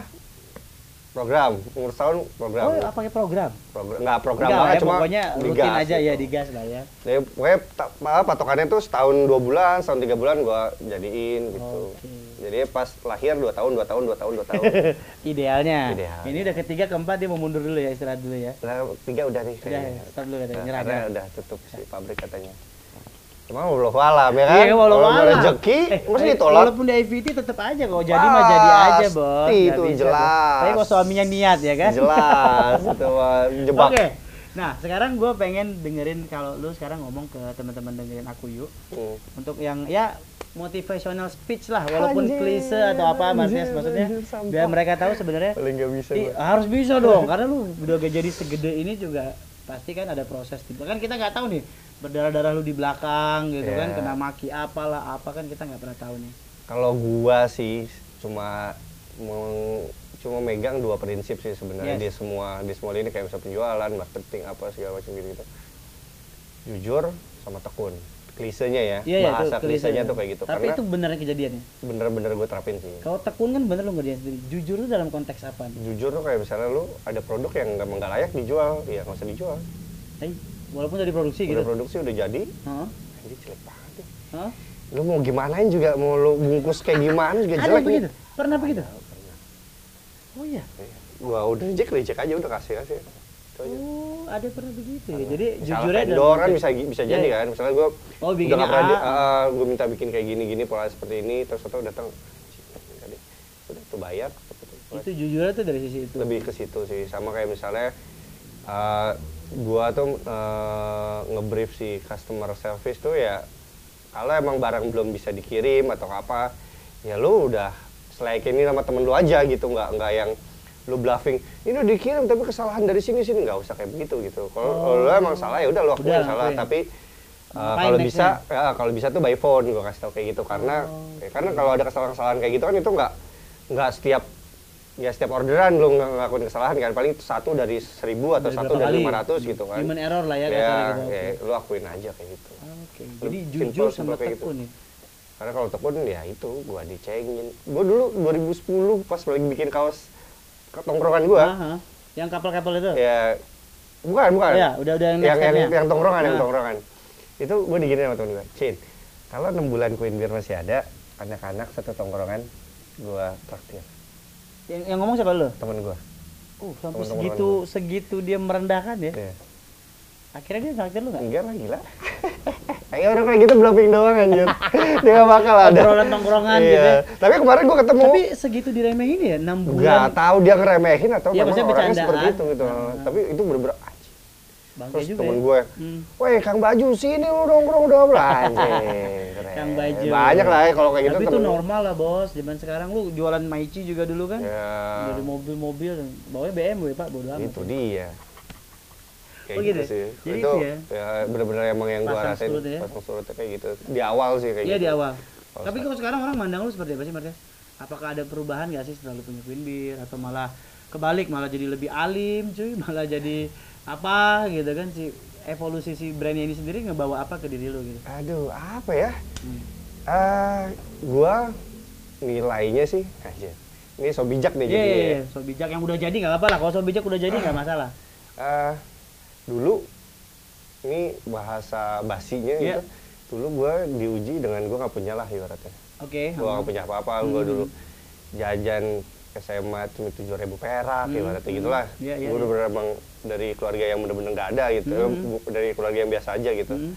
program, umur setahun program. Oh, apa pakai program? program nggak program Enggak, banget ya, cuma pokoknya rutin digas aja ya gitu. digas lah ya. Jadi pokoknya ta- apa, patokannya tuh setahun dua bulan, setahun tiga bulan gua jadiin gitu. Oke. Jadi pas lahir dua tahun, dua tahun, dua tahun, dua tahun. Idealnya. Ideal. Ini udah ketiga keempat dia mau mundur dulu ya istirahat dulu ya. Lah, tiga udah nih Udah kayaknya. stop dulu katanya Nah, nyerah. karena nyerah. udah tutup si pabrik katanya. Cuma Allah alam ya kan. Iya, walau Kalau rezeki, Eh, mesti eh, ditolak. Walaupun di IVT tetap aja kalau jadi mah jadi aja, Bos. Itu, bisa, jelas. Tapi kalau suaminya niat ya kan? Jelas itu mah jebak. Oke. Nah, sekarang gue pengen dengerin kalau lu sekarang ngomong ke teman-teman dengerin aku yuk Hmm. untuk yang ya motivational speech lah walaupun Anjir, klise atau apa anjir, maksudnya sampah. biar mereka tahu sebenarnya bisa gua. harus bisa dong karena lu udah gak jadi segede ini juga pasti kan ada proses tiba kan kita nggak tahu nih berdarah-darah lu di belakang gitu Iya. kan kena maki apalah apa kan kita nggak pernah tahu nih Kalau gua sih cuma meng- cuma megang dua prinsip sih sebenarnya Yes. di semua di semua ini kayak misalnya penjualan, marketing apa segala macam gitu gitu. Jujur sama tekun. Klisenya ya, iya ya bahasa klisenya tuh kayak gitu. tapi Karena itu beneran kejadiannya bener-bener gue terapin sih. kalau tekun kan bener lu ngerjain sendiri jujur tuh dalam konteks apa nih Jujur tuh kayak misalnya lu ada produk yang nggak nggak layak dijual, ya nggak usah dijual. Eh, walaupun dari produksi gitu Udah produksi udah jadi, Hah? ini jelek banget. ya. Hah? Lu mau gimanain juga, mau lu bungkus kayak gimana juga ada jelek nih. begitu pernah begitu oh iya Iya. Gua udah reject, reject aja udah kasih kasih. Itu aja. oh ada pernah begitu ya jadi vendor kan konteks- bisa bisa Iya, jadi kan misalnya gue Oh, bikinnya udah pernah A. gue minta bikin kayak gini gini pola seperti ini terus atau datang udah tuh bayar itu jujurnya tuh dari sisi itu lebih ke situ sih sama kayak misalnya eh, gua tuh eh, ngebrief si customer service tuh ya kalau emang barang belum bisa dikirim atau apa ya lu udah selain ini sama temen lu aja gitu nggak nggak yang lu bluffing ini udah dikirim tapi kesalahan dari sini sini. Nggak usah kayak begitu gitu. Kalau kalau lu emang salah ya udah lu akuin salah. akuin. tapi uh, kalau bisa ya, kalau bisa tuh by phone gua kasih tau kayak gitu. Karena Oh, ya, karena kalau ada kesalahan-kesalahan kayak gitu kan itu nggak nggak setiap ya setiap orderan lu ng- ngelakuin kesalahan kan paling satu dari seribu atau Dari satu dari lima ratus gitu kan human error lah ya ya, gitu ya, lu akuin aja kayak gitu Oke, Lu jadi jujur simple sama kayak gitu. tekun nih. karena kalau tekun ya itu gua dicengin gua dulu 2010 pas lagi bikin kaos tongkrongan gua Aha. Yang kapal-kapal itu? ya bukan bukan Oh ya, udah udah yang yang yang, yang tongkrongan yang Nah. tongkrongan itu gue digini sama temen gue Cin kalau enam bulan Queen Beer masih ada anak-anak satu tongkrongan gue traktir Yang, yang ngomong siapa lu? temen gue Oh, sampai Teman-teman segitu segitu dia merendahkan ya. ya. Akhirnya dia traktir lu nggak? enggak lah gila kayak orang kayak gitu bluffing doang anjir dia gak bakal ada Obrolan tongkrongan iya. gitu ya. tapi kemarin gue ketemu Tapi segitu diremehin ya, 6 bulan. nggak tahu dia ngeremehin atau Iya, memang orangnya bercandaan. seperti itu gitu Nah. tapi itu bener-bener. Bangke terus juga temen ya. gue Hmm. Woi Kang Baju sini lu nongkrong udah belanja. Kang Baju. Banyak lah ya kalau kayak gitu. Tapi itu normal lah, Bos. Zaman sekarang lu jualan Maichi juga dulu kan? Ya, Dari mobil-mobil, bawanya BMW, Pak, bodo amat. itu dia. Kayak Oh, gitu, gitu ya? sih. Jadi itu ya? ya bener-bener emang yang gua Pasang rasain surut ya? pasang surutnya kayak gitu. Di awal sih kayak Iya gitu. di awal. Kalau Tapi kalau sekarang orang mandang lu seperti apa sih, Martia? Apakah ada perubahan gak sih setelah lu punya Queen Beer atau malah kebalik malah jadi lebih alim, cuy, malah jadi apa gitu kan si evolusi si brandnya ini sendiri ngebawa apa ke diri lu gitu. Aduh, apa ya? Hmm. Ah, gua nilainya sih aja. Ini so bijak nih Iya, jadinya iya, ya. iya. so bijak yang udah jadi nggak apa-apa lah. Kalau so bijak udah jadi nggak masalah. Ah, dulu ini bahasa basinya Iya. gitu. Dulu gua diuji dengan gua nggak punya lah ibaratnya. Oke. gua nggak punya apa-apa gua Hmm. dulu jajan SMA cuma tujuh ribu perak Hmm, ibaratnya hmm. gitulah Iya, iya, gua iya. bener emang dari keluarga yang bener-bener nggak ada gitu Hmm. Bu- dari keluarga yang biasa aja gitu Hmm.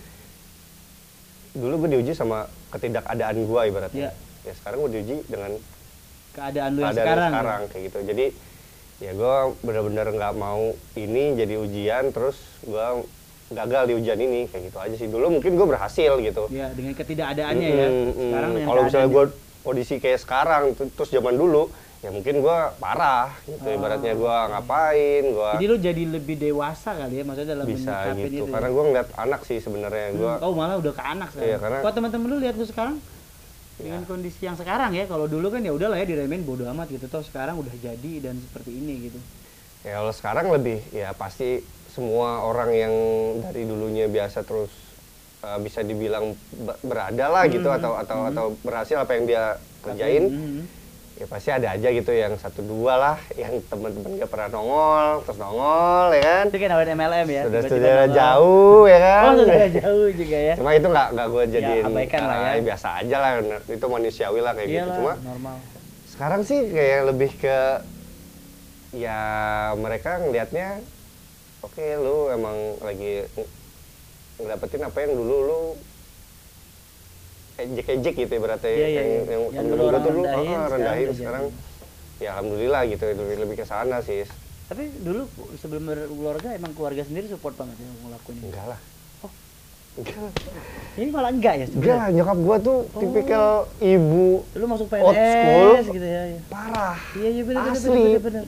dulu gua diuji sama ketidakadaan gua ibaratnya Iya. ya sekarang gua diuji dengan Keadaan lu yang keadaan sekarang. sekarang kayak gitu jadi ya gua bener-bener nggak mau ini jadi ujian terus gua gagal di ujian ini kayak gitu aja sih dulu mungkin gua berhasil gitu Ya, dengan ketidakadaannya ya. Mm, mm, Sekarang mm. kalau misalnya gue kondisi kayak sekarang terus zaman dulu ya mungkin gue parah gitu Oh, ibaratnya gue ngapain gue Jadi lu jadi lebih dewasa kali ya maksudnya dalam bisa gitu itu. karena ya? gue ngeliat anak sih sebenarnya gue Hmm, oh malah udah ke anak sekarang. Iya, karena- Kalau teman-teman lu lihat lu sekarang Ya. dengan kondisi yang sekarang ya, kalau dulu kan ya udahlah ya diremehin bodo amat gitu. Toh sekarang udah jadi dan seperti ini gitu. ya kalau sekarang lebih ya pasti semua orang yang dari dulunya biasa terus uh, bisa dibilang be- berada lah gitu Hmm, atau atau atau berhasil apa yang dia kerjain Hmm. Ya pasti ada aja gitu yang satu dua lah yang teman-teman gak pernah nongol terus nongol ya kan Itu kayak nawarin MLM ya. sudah sudah jauh ya kan Oh, sudah jauh juga ya. cuma itu nggak nggak gue jadiin abaikan lah ya. biasa aja lah itu manusiawi lah kayak gitu Iyalah, cuma normal. sekarang sih kayak lebih ke ya mereka ngelihatnya oke lu emang lagi ng- ngedapetin apa yang dulu lu ejek-ejek gitu ibaratnya Iya, iya, yang, iya. yang, Yang dulu gua orang tuh dulu rendahin, ah, sekarang rendahin sekarang jadi. ya alhamdulillah gitu lebih lebih ke sana sih Tapi dulu sebelum berkeluarga emang keluarga sendiri support banget ya ngelakuin ini. enggak lah Oh. enggak lah Ini malah enggak ya enggak sebenarnya. lah nyokap gua tuh tipikal ibu Lu masuk Old PNS school. gitu ya. ya. parah Iya iya benar benar Asli. benar benar.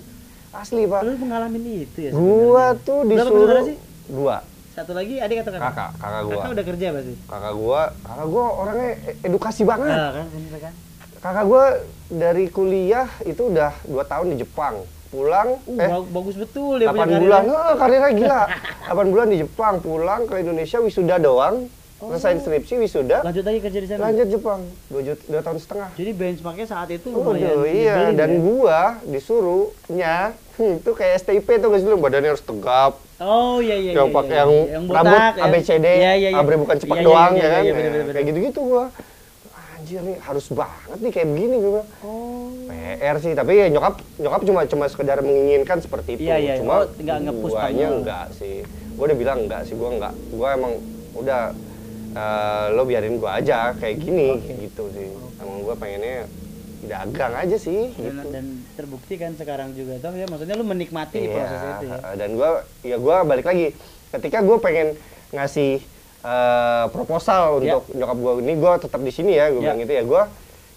asli pak Lu mengalami itu ya gua sebenarnya. tuh Berapa disuruh bersaudara sih? dua Satu lagi adik atau kakak? kakak kakak gua. Kakak udah kerja pasti. kakak gua kakak gua orangnya e- edukasi banget. Ah, kan, bener kan? kakak gua dari kuliah itu udah dua tahun di Jepang. Pulang Uh, eh ba- bagus betul dia 8 punya bulan. Eh, karirnya gila. 8 bulan di Jepang pulang ke Indonesia wisuda doang. Selesai skripsi wisuda. Lanjut lagi kerja di sana. lanjut Jepang. Dua, jut- dua tahun setengah. Jadi benchmarknya saat itu lumayan Waduh, iya. nyebelin dan ya. gua disuruhnya hmm, itu kayak STIP tuh guys dulu badannya harus tegap Oh iya iya yang iya, pakai iya. yang, botak, rambut ya. ABCD, Iya, iya, iya. abre bukan Iya, iya, doang iya, ya kan, iya, Ya, bener, bener, kayak gitu-gitu gua. Anjir nih harus banget nih kayak begini gua. Oh. PR sih, tapi ya nyokap nyokap cuma cuma sekedar menginginkan seperti itu. Iya, iya. Cuma Oh, nggak nge-push guanya kamu. enggak sih. Gua udah bilang enggak sih, gua enggak. Gua emang udah eh, lo biarin gua aja kayak gini Oke. gitu sih. Emang gua pengennya dagang aja sih Dan, gitu. dan terbukti kan sekarang juga toh ya maksudnya lu menikmati Iya, proses itu ya. dan gua ya gua balik lagi ketika gua pengen ngasih eh, proposal Ya. untuk nyokap gua ini gua tetap di sini ya gua Ya. bilang gitu ya gua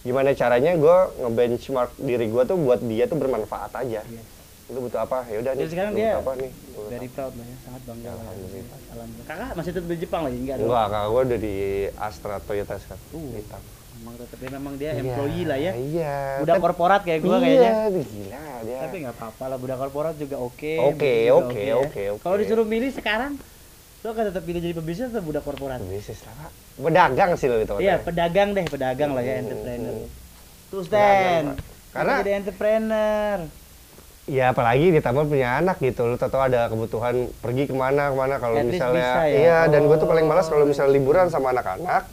gimana caranya gua ngebenchmark diri gua tuh buat dia tuh bermanfaat aja Yes. itu butuh apa ya udah nih sekarang dia apa nih apa? proud lah ya, sangat bangga lah. ya. Alhamdulillah. Alhamdulillah. Kakak masih tetap di Jepang lagi enggak enggak kakak gua udah di Astra Toyota sekarang Uh. Hitam. Memang tetap ya, memang dia Iya, employee lah ya. iya Budak Tapi- korporat kayak gua iya, kayaknya. gila dia Tapi nggak apa-apa lah budak korporat juga oke. Oke, ya. oke, oke. Kalau disuruh milih sekarang, lo akan tetap pilih jadi pebisnis atau budak korporat? bisnis lah Pak. pedagang sih lo itu Iya, pedagang deh, pedagang lah ya, Hmm, entrepreneur. hmm. Stan, Pak. Karena- jadi entrepreneur. Ya apalagi ditambah punya anak gitu, lu tahu ada kebutuhan pergi ke mana ke mana kalau misalnya, bisa ya? iya dan gue tuh paling Oh. malas kalau misalnya liburan sama anak-anak,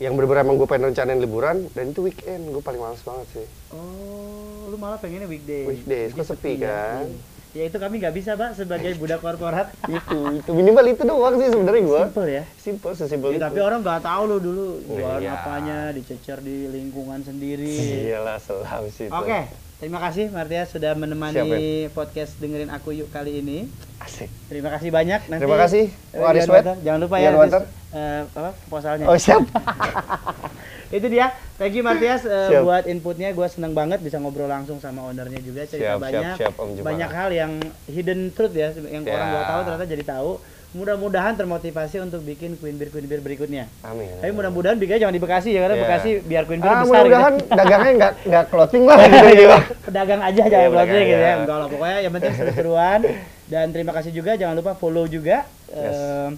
yang bener-bener emang gue pengen rencanain liburan dan itu weekend gue paling malas banget sih. Oh, lu malah pengennya weekday. Weekdays, Jadi kok sepi ya. kan? Ya itu kami nggak bisa, Pak, sebagai budak korporat. itu itu minimal itu doang sih sebenarnya gue. Simple ya. Simple sesimpel Ya, itu. tapi orang nggak tahu lo dulu jualan Iya. apanya, dicecer di lingkungan sendiri. Iyalah selam sih itu. Oke, terima kasih Martia sudah menemani Siap, podcast dengerin aku yuk kali ini. Asik. Terima kasih banyak. Nanti, Terima kasih, Waris Wet. Jangan lupa ya nanti, Water. eh, apa proposalnya. Oh siap. Itu dia. Thank you Martias eh, Siap. buat inputnya. Gue seneng banget bisa ngobrol langsung sama ownernya juga cerita Siap, siap, banyak, siap, Om Jepara. banyak hal yang hidden truth ya, yang Ya. orang nggak tahu ternyata jadi tahu. Mudah-mudahan termotivasi untuk bikin Queen Beer Queen Beer berikutnya. Amin. Tapi mudah-mudahan bikinnya jangan di Bekasi ya karena Iya. Bekasi biar Queen Beer Ah, besar mudah-mudahan gitu. dagangnya nggak nggak clothing lah gitu. gitu. pedagang aja jangan Iya, closing pedagang gitu ya. Enggak lah pokoknya yang penting seru-seruan dan terima kasih juga jangan lupa follow juga Yes. em,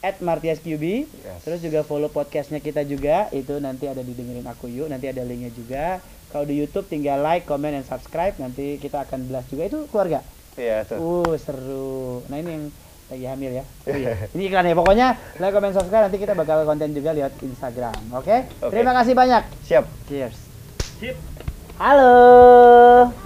at Martias QB. Yes. Terus juga follow podcastnya kita juga itu nanti ada di dengerin aku yuk nanti ada linknya juga. Kalau di YouTube tinggal like, comment, dan subscribe nanti kita akan belas juga itu keluarga. Iya tuh. Uh seru. Nah ini yang lagi hamil ya. Oh, iya. Ini iklan ya. Pokoknya like, comment, subscribe nanti kita bakal konten juga lihat Instagram. Oke? Oke. Terima kasih banyak. Siap. Cheers. Halo.